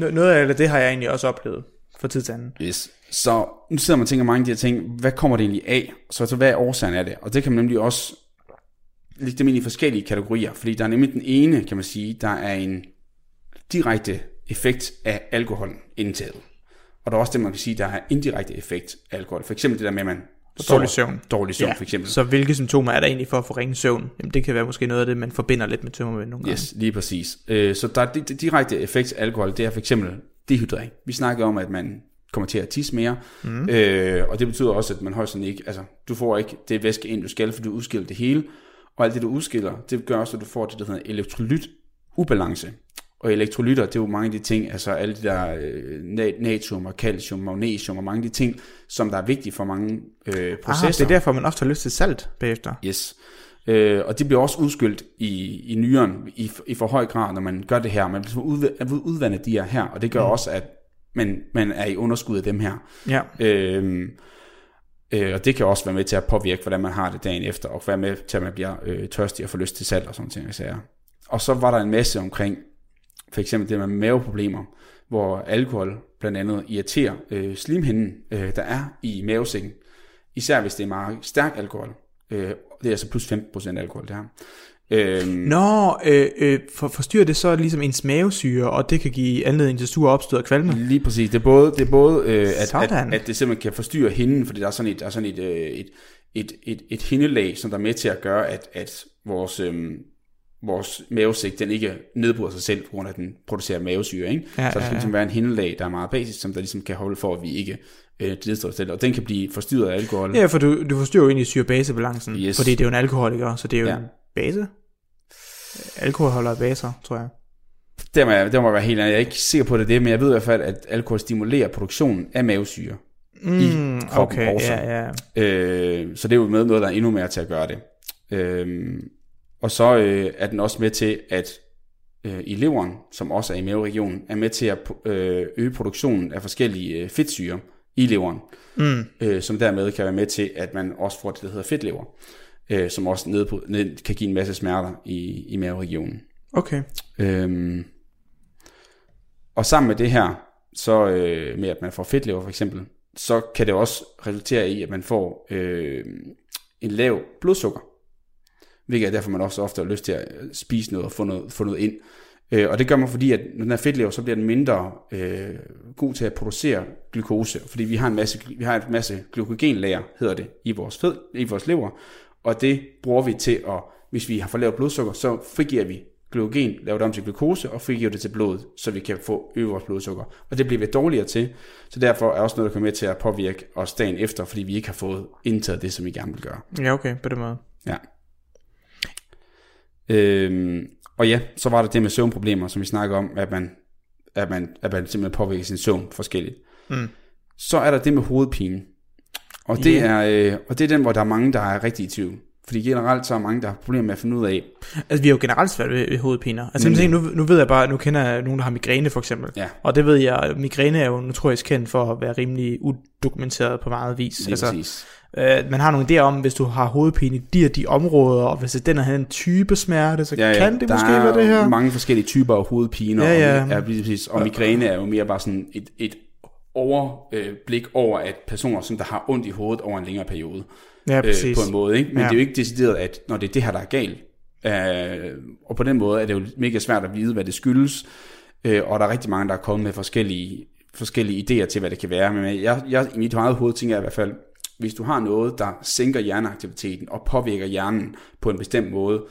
det, no- noget af det, det har jeg egentlig også oplevet for tid til anden. Yes. Så nu sidder man og tænker mange af de her ting, hvad kommer det egentlig af? Så altså, hvad er årsagen af det? Og det kan man nemlig også lægge dem ind i forskellige kategorier, fordi der er nemlig den ene, kan man sige, der er en direkte effekt af alkoholindtaget. Og der er også det, man kan sige, der har indirekte effekt af alkohol. For eksempel det der med, at man Dårlig søvn. Dårlig søvn, for eksempel. Så hvilke symptomer er der egentlig for at få ringe søvn? Jamen, det kan være måske noget af det, man forbinder lidt med tømmermænd nogle gange. Yes, lige præcis. Øh, så der er di- di- direkte effekt af alkohol, det er for eksempel dehydrering. Vi snakker om, at man kommer til at tisse mere, mm. øh, og det betyder også, at man højst sandsynligt ikke, altså du får ikke det væske ind, du skal, for du udskiller det hele, og alt det, du udskiller, det gør også, at du får det, der hedder elektrolyt ubalance. Og elektrolytter, det er jo mange af de ting, altså alle de der øh, na- natrium og calcium, magnesium og mange af de ting, som der er vigtige for mange øh, processer. det er derfor, man ofte har lyst til salt bagefter. Yes. Øh, og det bliver også udskyldt i, i nyren i, i for høj grad, når man gør det her. Man bliver udv- udvandet de her her, og det gør mm. også, at man, man er i underskud af dem her. Ja. Øh, øh, og det kan også være med til at påvirke, hvordan man har det dagen efter, og være med til, at man bliver øh, tørstig og får lyst til salt og sådan ting. Og så var der en masse omkring, for eksempel det med maveproblemer, hvor alkohol blandt andet irriterer øh, slimhinden, øh, der er i mavesækken. Især hvis det er meget stærk alkohol. Øh, det er altså plus 15% alkohol, det her. Øh, Nå, øh, øh, for, forstyrrer det så ligesom ens mavesyre, og det kan give anledning til sur opstød og kvalme? Lige præcis. Det er både, det er både øh, at, at, Sådan. at, det simpelthen kan forstyrre hinden, fordi der er sådan et, der er sådan et, øh, et, et, et, et hindelag, som der er med til at gøre, at, at vores, øh, vores mavesæk, den ikke nedbryder sig selv, på grund af, at den producerer mavesyre. Ikke? Ja, så der skal ja, ja. ligesom være en hindelag, der er meget basisk, som der ligesom kan holde for, at vi ikke øh, nedstår selv. Og den kan blive forstyrret af alkohol. Ja, for du, du forstyrrer jo egentlig syre-base-balancen, Yes. fordi det er jo en alkoholiker, så det er jo Ja. ja. en base. Alkohol holder baser, tror jeg. Der må, jeg, der må jeg være helt ærlig. Jeg er ikke sikker på, det det, men jeg ved i hvert fald, at alkohol stimulerer produktionen af mavesyre. Mm, kroppen okay, også. ja, ja. Øh, så det er jo med noget, der er endnu mere til at gøre det. Øh, og så øh, er den også med til, at øh, i leveren, som også er i maveregionen, er med til at øh, øge produktionen af forskellige øh, fedtsyre i leveren, Mm. øh, som dermed kan være med til, at man også får det, der hedder fedtlever, øh, som også ned på, ned, kan give en masse smerter i, i maveregionen. Okay. Øhm, og sammen med det her, så øh, med at man får fedtlever for eksempel, så kan det også resultere i, at man får øh, en lav blodsukker. Hvilket er derfor, man også ofte har lyst til at spise noget og få noget, få noget ind. Øh, og det gør man, fordi at når den er fedtlever, så bliver den mindre øh, god til at producere glukose. Fordi vi har en masse, vi har en masse glykogenlager, hedder det, i vores, fed, i vores lever. Og det bruger vi til at, hvis vi har for lavt blodsukker, så frigiver vi glykogen, laver det om til glukose og frigiver det til blodet, så vi kan få øge vores blodsukker. Og det bliver vi dårligere til, så derfor er også noget, der kommer med til at påvirke os dagen efter, fordi vi ikke har fået indtaget det, som vi gerne vil gøre. Ja, okay, på den måde. Ja. Øhm, og ja, så var der det med søvnproblemer, som vi snakker om, at man, at man, at man simpelthen påvirker sin søvn forskelligt. Mm. Så er der det med hovedpine. Og det, Ja. er, øh, og det er den, hvor der er mange, der er rigtig i tvivl. Fordi generelt så er mange, der har problemer med at finde ud af, Altså, vi har jo generelt svært ved, ved hovedpiner. Altså, Nemlig. nu, nu ved jeg bare, nu kender jeg nogen, der har migræne, for eksempel. Ja. Og det ved jeg, migræne er jo notorisk kendt for at være rimelig udokumenteret på meget vis. lige altså, præcis. Øh, man har nogle idéer om, hvis du har hovedpine i de og de områder, og hvis det den er en type smerte, så ja, ja. kan det der måske er være det her. mange forskellige typer af hovedpiner, Ja, ja. og, ja, præcis, og migræne er jo mere bare sådan et, et overblik over, at personer, som der har ondt i hovedet over en længere periode, Ja, øh, præcis. på en måde. Ikke? Men ja. det er jo ikke decideret, at når det er det her, der er galt. Øh, og på den måde er det jo mega svært at vide, hvad det skyldes. Øh, og der er rigtig mange, der er kommet med forskellige, forskellige idéer til, hvad det kan være. Men jeg, jeg, i mit eget hoved tænker jeg i hvert fald, hvis du har noget, der sænker hjerneaktiviteten og påvirker hjernen på en bestemt måde,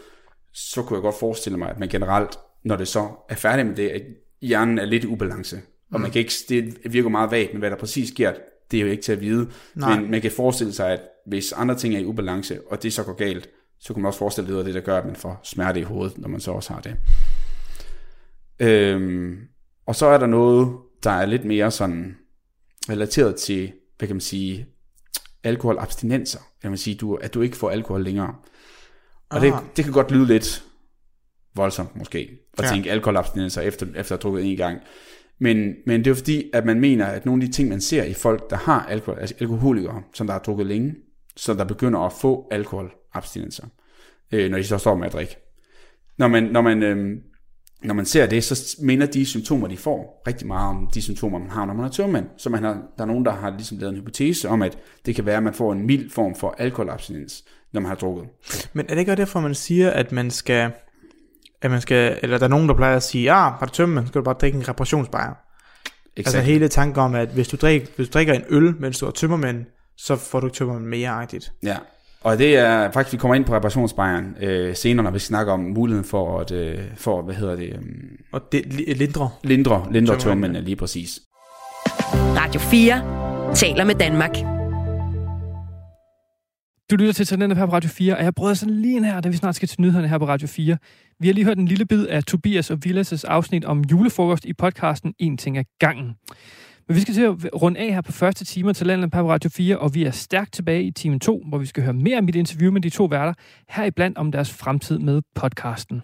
så kunne jeg godt forestille mig, at man generelt, når det så er færdig med det, at hjernen er lidt i ubalance. Og man kan ikke, det virker meget vagt, men hvad der præcis sker, det er jo ikke til at vide. Nej. Men man kan forestille sig, at hvis andre ting er i ubalance, og det så går galt, så kan man også forestille sig, at det det, der gør, at man får smerte i hovedet, når man så også har det. Øhm, og så er der noget, der er lidt mere sådan relateret til, hvad kan man sige, alkoholabstinenser. Jeg vil sige, du, at du ikke får alkohol længere. Og det, Ah. det kan godt lyde lidt voldsomt måske, at Ja. ja. tænke alkoholabstinenser efter, efter at have drukket en gang. Men, men det er jo fordi, at man mener, at nogle af de ting, man ser i folk, der har alkohol, altså alkoholikere, som der har drukket længe, så der begynder at få alkoholabstinenser, øh, når de så står med at drikke. Når man, når man, øh, når man ser det, så minder de symptomer, de får, rigtig meget om de symptomer, man har, når man er tørmand. Så man har, der er nogen, der har ligesom lavet en hypotese om, at det kan være, at man får en mild form for alkoholabstinens, når man har drukket. Men er det ikke også derfor, man siger, at man skal at man skal, eller der er nogen, der plejer at sige, ja, ah, har du tømmermænd, skal du bare drikke en reparationsbajer. Altså hele tanken om, at hvis du, drikker, hvis du drikker en øl, mens du har tømmermænd, så får du tømmermænd mere-agtigt. Ja, og det er faktisk, vi kommer ind på reparationsbejeren øh, senere, når vi snakker om muligheden for at, øh, for, hvad hedder det? Øh, og det lindre. Lindre, lindre tømmermænd, lige præcis. Radio 4 taler med Danmark. Du lytter til Talenter her på Radio 4, og jeg brød sådan lige ind her, da vi snart skal til nyhederne her på Radio 4. Vi har lige hørt en lille bid af Tobias og Villas' afsnit om julefrokost i podcasten En ting af gangen. Men vi skal til at runde af her på første time til Landet på Radio 4, og vi er stærkt tilbage i time 2, hvor vi skal høre mere om mit interview med de to værter, heriblandt om deres fremtid med podcasten.